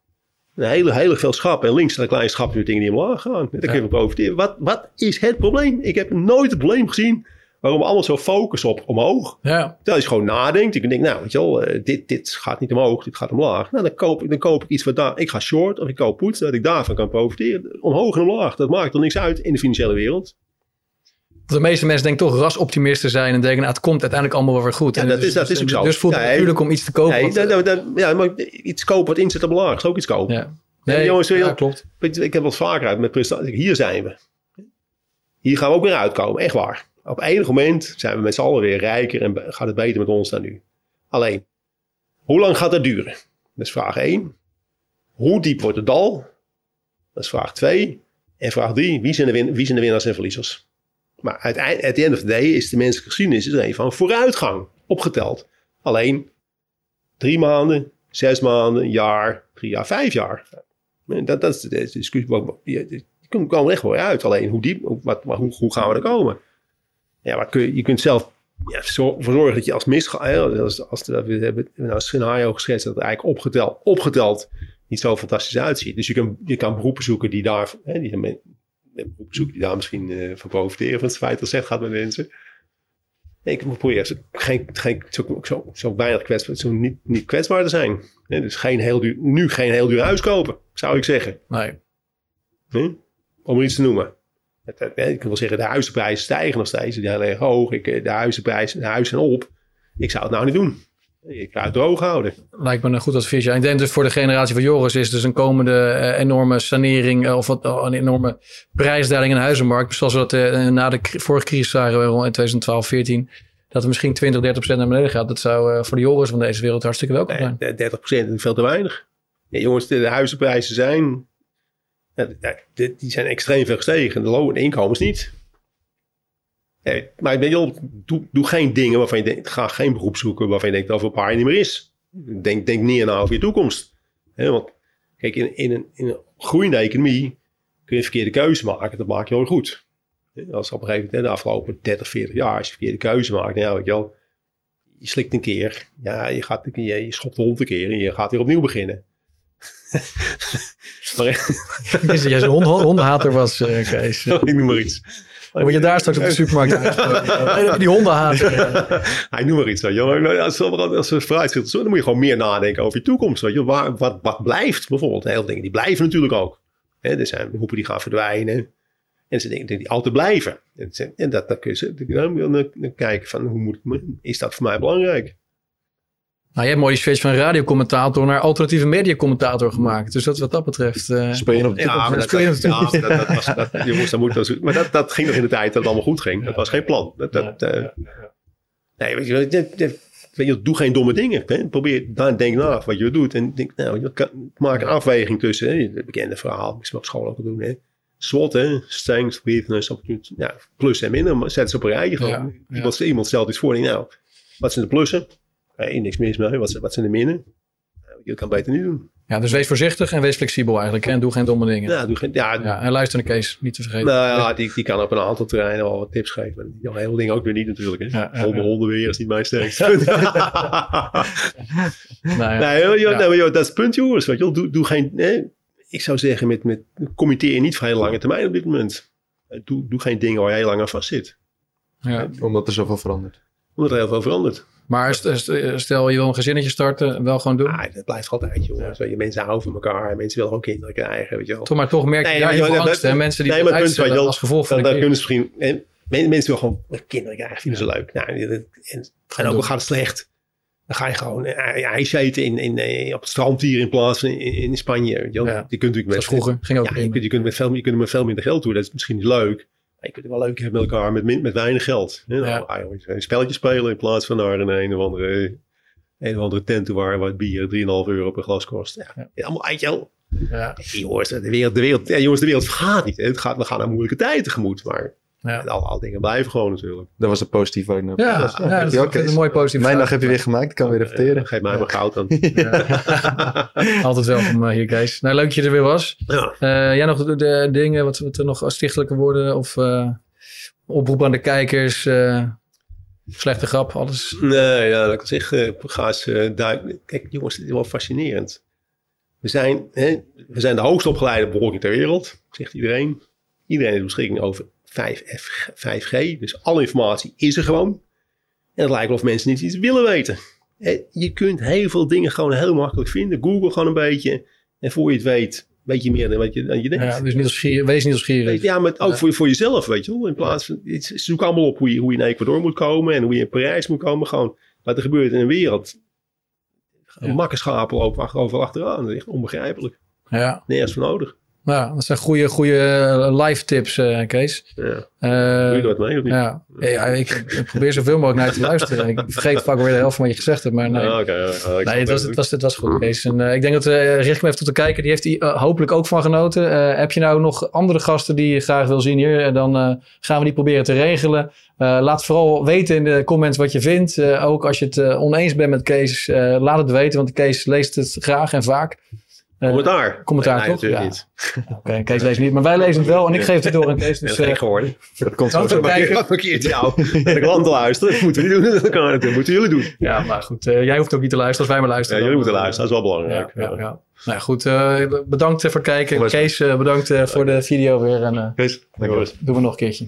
Een hele, hele veel schappen. En links staat een klein schapje met dingen die omlaag gaan. Daar kun je van profiteren. Wat, wat is het probleem? Ik heb nooit het probleem gezien waarom we allemaal zo focussen op omhoog. Ja, Terwijl je gewoon nadenkt. Ik denk, nou, weet je wel, eh, dit, dit gaat niet omhoog, dit gaat omlaag. Nou, dan koop, ik- dan koop ik iets wat daar... Ik ga short of ik koop put, dat ik daarvan kan profiteren. Omhoog en omlaag, dat maakt er niks uit in de financiële wereld. de meeste mensen denken toch rasoptimisten zijn en denken, nou, het komt uiteindelijk allemaal wel weer goed. Ja, En dat dus- is- dat is ook zo. Dus voelt het Nee. natuurlijk om iets te kopen. Nee, want- dat, dat, dat- ja, maar iets kopen wat inzet op omlaag, is ook iets kopen. ja. Nee, Nee, jongens, ja, klopt. Ik heb eens vaker uit met presentaties. Hier zijn we. Hier gaan we ook weer uitkomen, echt waar. Op enig moment zijn we met z'n allen weer rijker en gaat het beter met ons dan nu. Alleen, hoe lang gaat dat duren? Dat is vraag 1. Hoe diep wordt het dal? Dat is vraag 2. En vraag 3, wie zijn de, win- wie zijn de winnaars en verliezers? Maar uiteindelijk, at the end of the day is de menselijke geschiedenis is er een van vooruitgang opgeteld. Alleen drie maanden, zes maanden, een jaar, drie jaar, vijf jaar. Dat, dat is de discussie. Je, kunt komen echt wel uit. Alleen hoe diep, wat, hoe, hoe gaan we er komen? Ja, kun je, je kunt zelf ja, zorgen dat je als misgaat. Als, als de, we hebben nou een scenario geschetst dat het eigenlijk opgeteld, opgeteld niet zo fantastisch uitziet. Dus je kan, je kan beroepen zoeken die daar, hè, die, beroepen zoeken die daar misschien eh, van profiteren van het feit dat het gaat met mensen. Nee, ik probeer zo- geen, geen, zo, zo, zo weinig kwetsbaar, zo niet, niet kwetsbaar te zijn. Dus geen heel duur, nu geen heel duur huis kopen, zou ik zeggen. Nee. Hm? Om iets te noemen. Ik kan wel zeggen, de huizenprijzen stijgen nog steeds. Die zijn erg hoog. Ik, eh, de huizenprijzen, de huizen op. Ik zou het nou niet doen. Ik ga het droog houden. Lijkt me een goed advies. Ja. Ik denk dus voor de generatie van Joris is dus een komende eh, enorme sanering eh, of wat, oh, een enorme prijsdaling in de huizenmarkt. Zoals we dat na de vorige crisis zagen rond in 2012, 14. Dat het misschien 20, 30 procent naar beneden gaat. Dat zou voor de Joris van deze wereld hartstikke welkom zijn. Nee, 30 procent is veel te weinig. Ja, jongens, de huizenprijzen zijn... die zijn extreem veel gestegen. De inkomens niet. Maar je wel, doe, doe geen dingen waarvan je denkt... Ga geen beroep zoeken waarvan je denkt dat over een paar jaar niet meer is. Denk, denk niet na over je toekomst. Want kijk, in, in, een, in een groeiende economie kun je verkeerde keuze maken. Dat maak je heel goed. Als op een gegeven moment, de afgelopen 30, 40 jaar, als je verkeerde keuze maakt, nou, ja, weet je wel, je slikt een keer, ja, je, gaat, keer, je schopt de hond een keer en je gaat weer opnieuw beginnen. [laughs] jij zo'n hond, hondenhater was, eh Kees. ik [laughs] noem maar iets. Word je daar straks op de supermarkt. Die hondenhater. ja. [laughs] Hij noem maar iets. Weet je. wel. Als, als we vooruit dan moet je gewoon meer nadenken over je toekomst. Weet je. Waar, wat, wat blijft bijvoorbeeld? Heel dingen die blijven natuurlijk ook. Er zijn beroepen die gaan verdwijnen. En zijn dingen die altijd blijven. En, dat, dat kun je dan, kijken van hoe moet, is dat voor mij belangrijk? Nou, je hebt mooi die switch van radiocommentator naar alternatieve mediacommentator gemaakt. Dus dat wat dat betreft... eh, Speel je op de Ja, maar dat, speel je dat, ja, dat, dat was, dat, moet, dat, maar dat, dat ging nog in de tijd dat het allemaal goed ging. Dat was geen plan. Dat, dat, eh, nee, weet je, wel, dat- dat- weet je, doe geen domme dingen. Hè. Probeer, dan denk na wat je doet. En denk, nou, je kan, maak een afweging tussen hè, het bekende verhaal. Misschien op school ook doen. Hè. SWOT, hè, strengths, weakness, opportunity, ja, plus en minder. Maar zet ze op een rijtje. Gewoon. Ja, ja. Iemand, iemand stelt iets voor. denk, nou, wat zijn de plussen? Eh, niks mis mee. Wat, zijn- wat zijn de minnen? Nou, je kan beter niet doen. ja, dus wees voorzichtig en wees flexibel eigenlijk. hè, En doe geen domme dingen. Ja, doe geen, ja, Ja, en luister naar Kees, niet te vergeten. Nou ja, die, die kan op een aantal terreinen wel wat tips geven. Maar die hele ding ook weer niet natuurlijk. Hè. Ja, ja, Honden, weer is niet mijn sterkste [laughs] punt. [laughs] Nou ja. nee, joh, joh, Ja. nee, maar joh, dat is het punt jongens. Weet je wel. Doe, doe geen, hè, ik zou zeggen, met, met, committeer niet voor hele lange termijn op dit moment. Eh, Doe, doe geen dingen waar je heel lang aan vast zit. Ja. Omdat er zoveel verandert. Omdat er heel veel verandert. Maar st- st- stel je wil een gezinnetje starten, wel gewoon doen. Ah, dat blijft altijd. Weet je, mensen houden van elkaar. Mensen willen ook kinderen krijgen, weet je wel. Toch, maar toch merk je Nee, daar heel veel joh, angst. dat- hè? Mensen die nee, dat maar wel, als gevolg van Dan, de dan crisis. kunnen ze misschien... En, men- mensen willen gewoon kinderen krijgen, vinden ze leuk. Nou, en, ook al gaat het slecht. Dan ga je gewoon eh, ijs eten in, in, eh, op het strand hier in plaats van in, in Spanje. Weet je, wel. Ja. je kunt natuurlijk Dat met vroeger, ging ook Ja, je kunt, je, kunt met veel, je kunt met veel minder geld toe. Dat is misschien niet leuk. Je kunt het wel leuk hebben met elkaar met, met weinig geld. hè. Nou, ah, een spelletje spelen in plaats van naar een, een of andere, een of andere tent toe waar wat bier 3,5 euro per glas kost. Ja, Ja. Allemaal uit jou. Ja, Jongens, de wereld, de wereld, ja, jongens, de wereld gaat niet. hè. Het gaat, we gaan naar moeilijke tijden tegemoet. Maar ja. al, al dingen blijven gewoon natuurlijk. Dat was een positieve. Ja, Dat ja, is- dat is Ja, een mooi positief. Mijn dag heb je weer gemaakt. Ik kan weer repeteren. Geef mij maar goud dan. [laughs] [laughs] Altijd welkom eh, hier, Kees. Nou, leuk dat je er weer was. ja. Eh, jij nog de, de dingen, wat, wat er nog stichtelijke woorden of eh, oproep aan de kijkers? eh, slechte grap, alles. Nee, ja, dat ik zeg, eh ga eens eh, duik- Kijk, jongens, dit is wel fascinerend. We zijn, hè, we zijn de hoogst opgeleide bevolking ter wereld, zegt iedereen. Iedereen heeft beschikking over 5F, 5G, dus alle informatie is er gewoon. En het lijkt wel of mensen niet iets willen weten. Eh, Je kunt heel veel dingen gewoon heel makkelijk vinden. Google gewoon een beetje. En voor je het weet, weet je meer dan wat je, dan je denkt. Ja, dus niet als wees niet nieuwsgierig. Ja, maar ook Ja. voor, voor jezelf, weet je wel. In plaats van, zoek allemaal op hoe je, hoe je in Ecuador moet komen en hoe je in Parijs moet komen. Gewoon wat er gebeurt in een wereld. Ja. Makkenschapen lopen overal achteraan. Dat is echt onbegrijpelijk. Ja, Nergens voor nodig. Nou, dat zijn goede, goede eh, live tips, eh, Kees. Ja. Eh, Doe je dat mee of niet? ja, ja ik, ik probeer zoveel mogelijk naar je te luisteren. Ik vergeet vaak weer de helft van wat je gezegd hebt, maar nee. Ah, oké, ja, ja, Nee, het was, het. was, het was goed, Kees. En, ik denk dat, eh richt me even tot de kijker, die heeft eh, hopelijk ook van genoten. Heb je nou nog andere gasten die je graag wil zien hier? Dan gaan we die proberen te regelen. Laat vooral weten in de comments wat je vindt. Ook als je het oneens bent met Kees, laat het weten, want Kees leest het graag en vaak. Eh, Commentaar. commentaar, nee, toch? natuurlijk Ja. niet. [laughs] Oké, Kees leest niet, maar wij lezen het wel en ik geef het door aan Kees. Dus, gek eh, geworden. Dat komt zo. Markeert jou? En ik land te luisteren. Dat moeten we niet doen. Dat. Dat moeten jullie doen. ja, maar goed, eh, jij hoeft ook niet te luisteren als wij maar Ja, luisteren. jullie dan, moeten luisteren. Dat is wel Ja, belangrijk. ja, ja. Nou ja, goed. eh, bedankt voor het kijken. Kees, eh, bedankt eh, voor de video weer. En eh Kees, dankjewel. Doen we nog een keertje.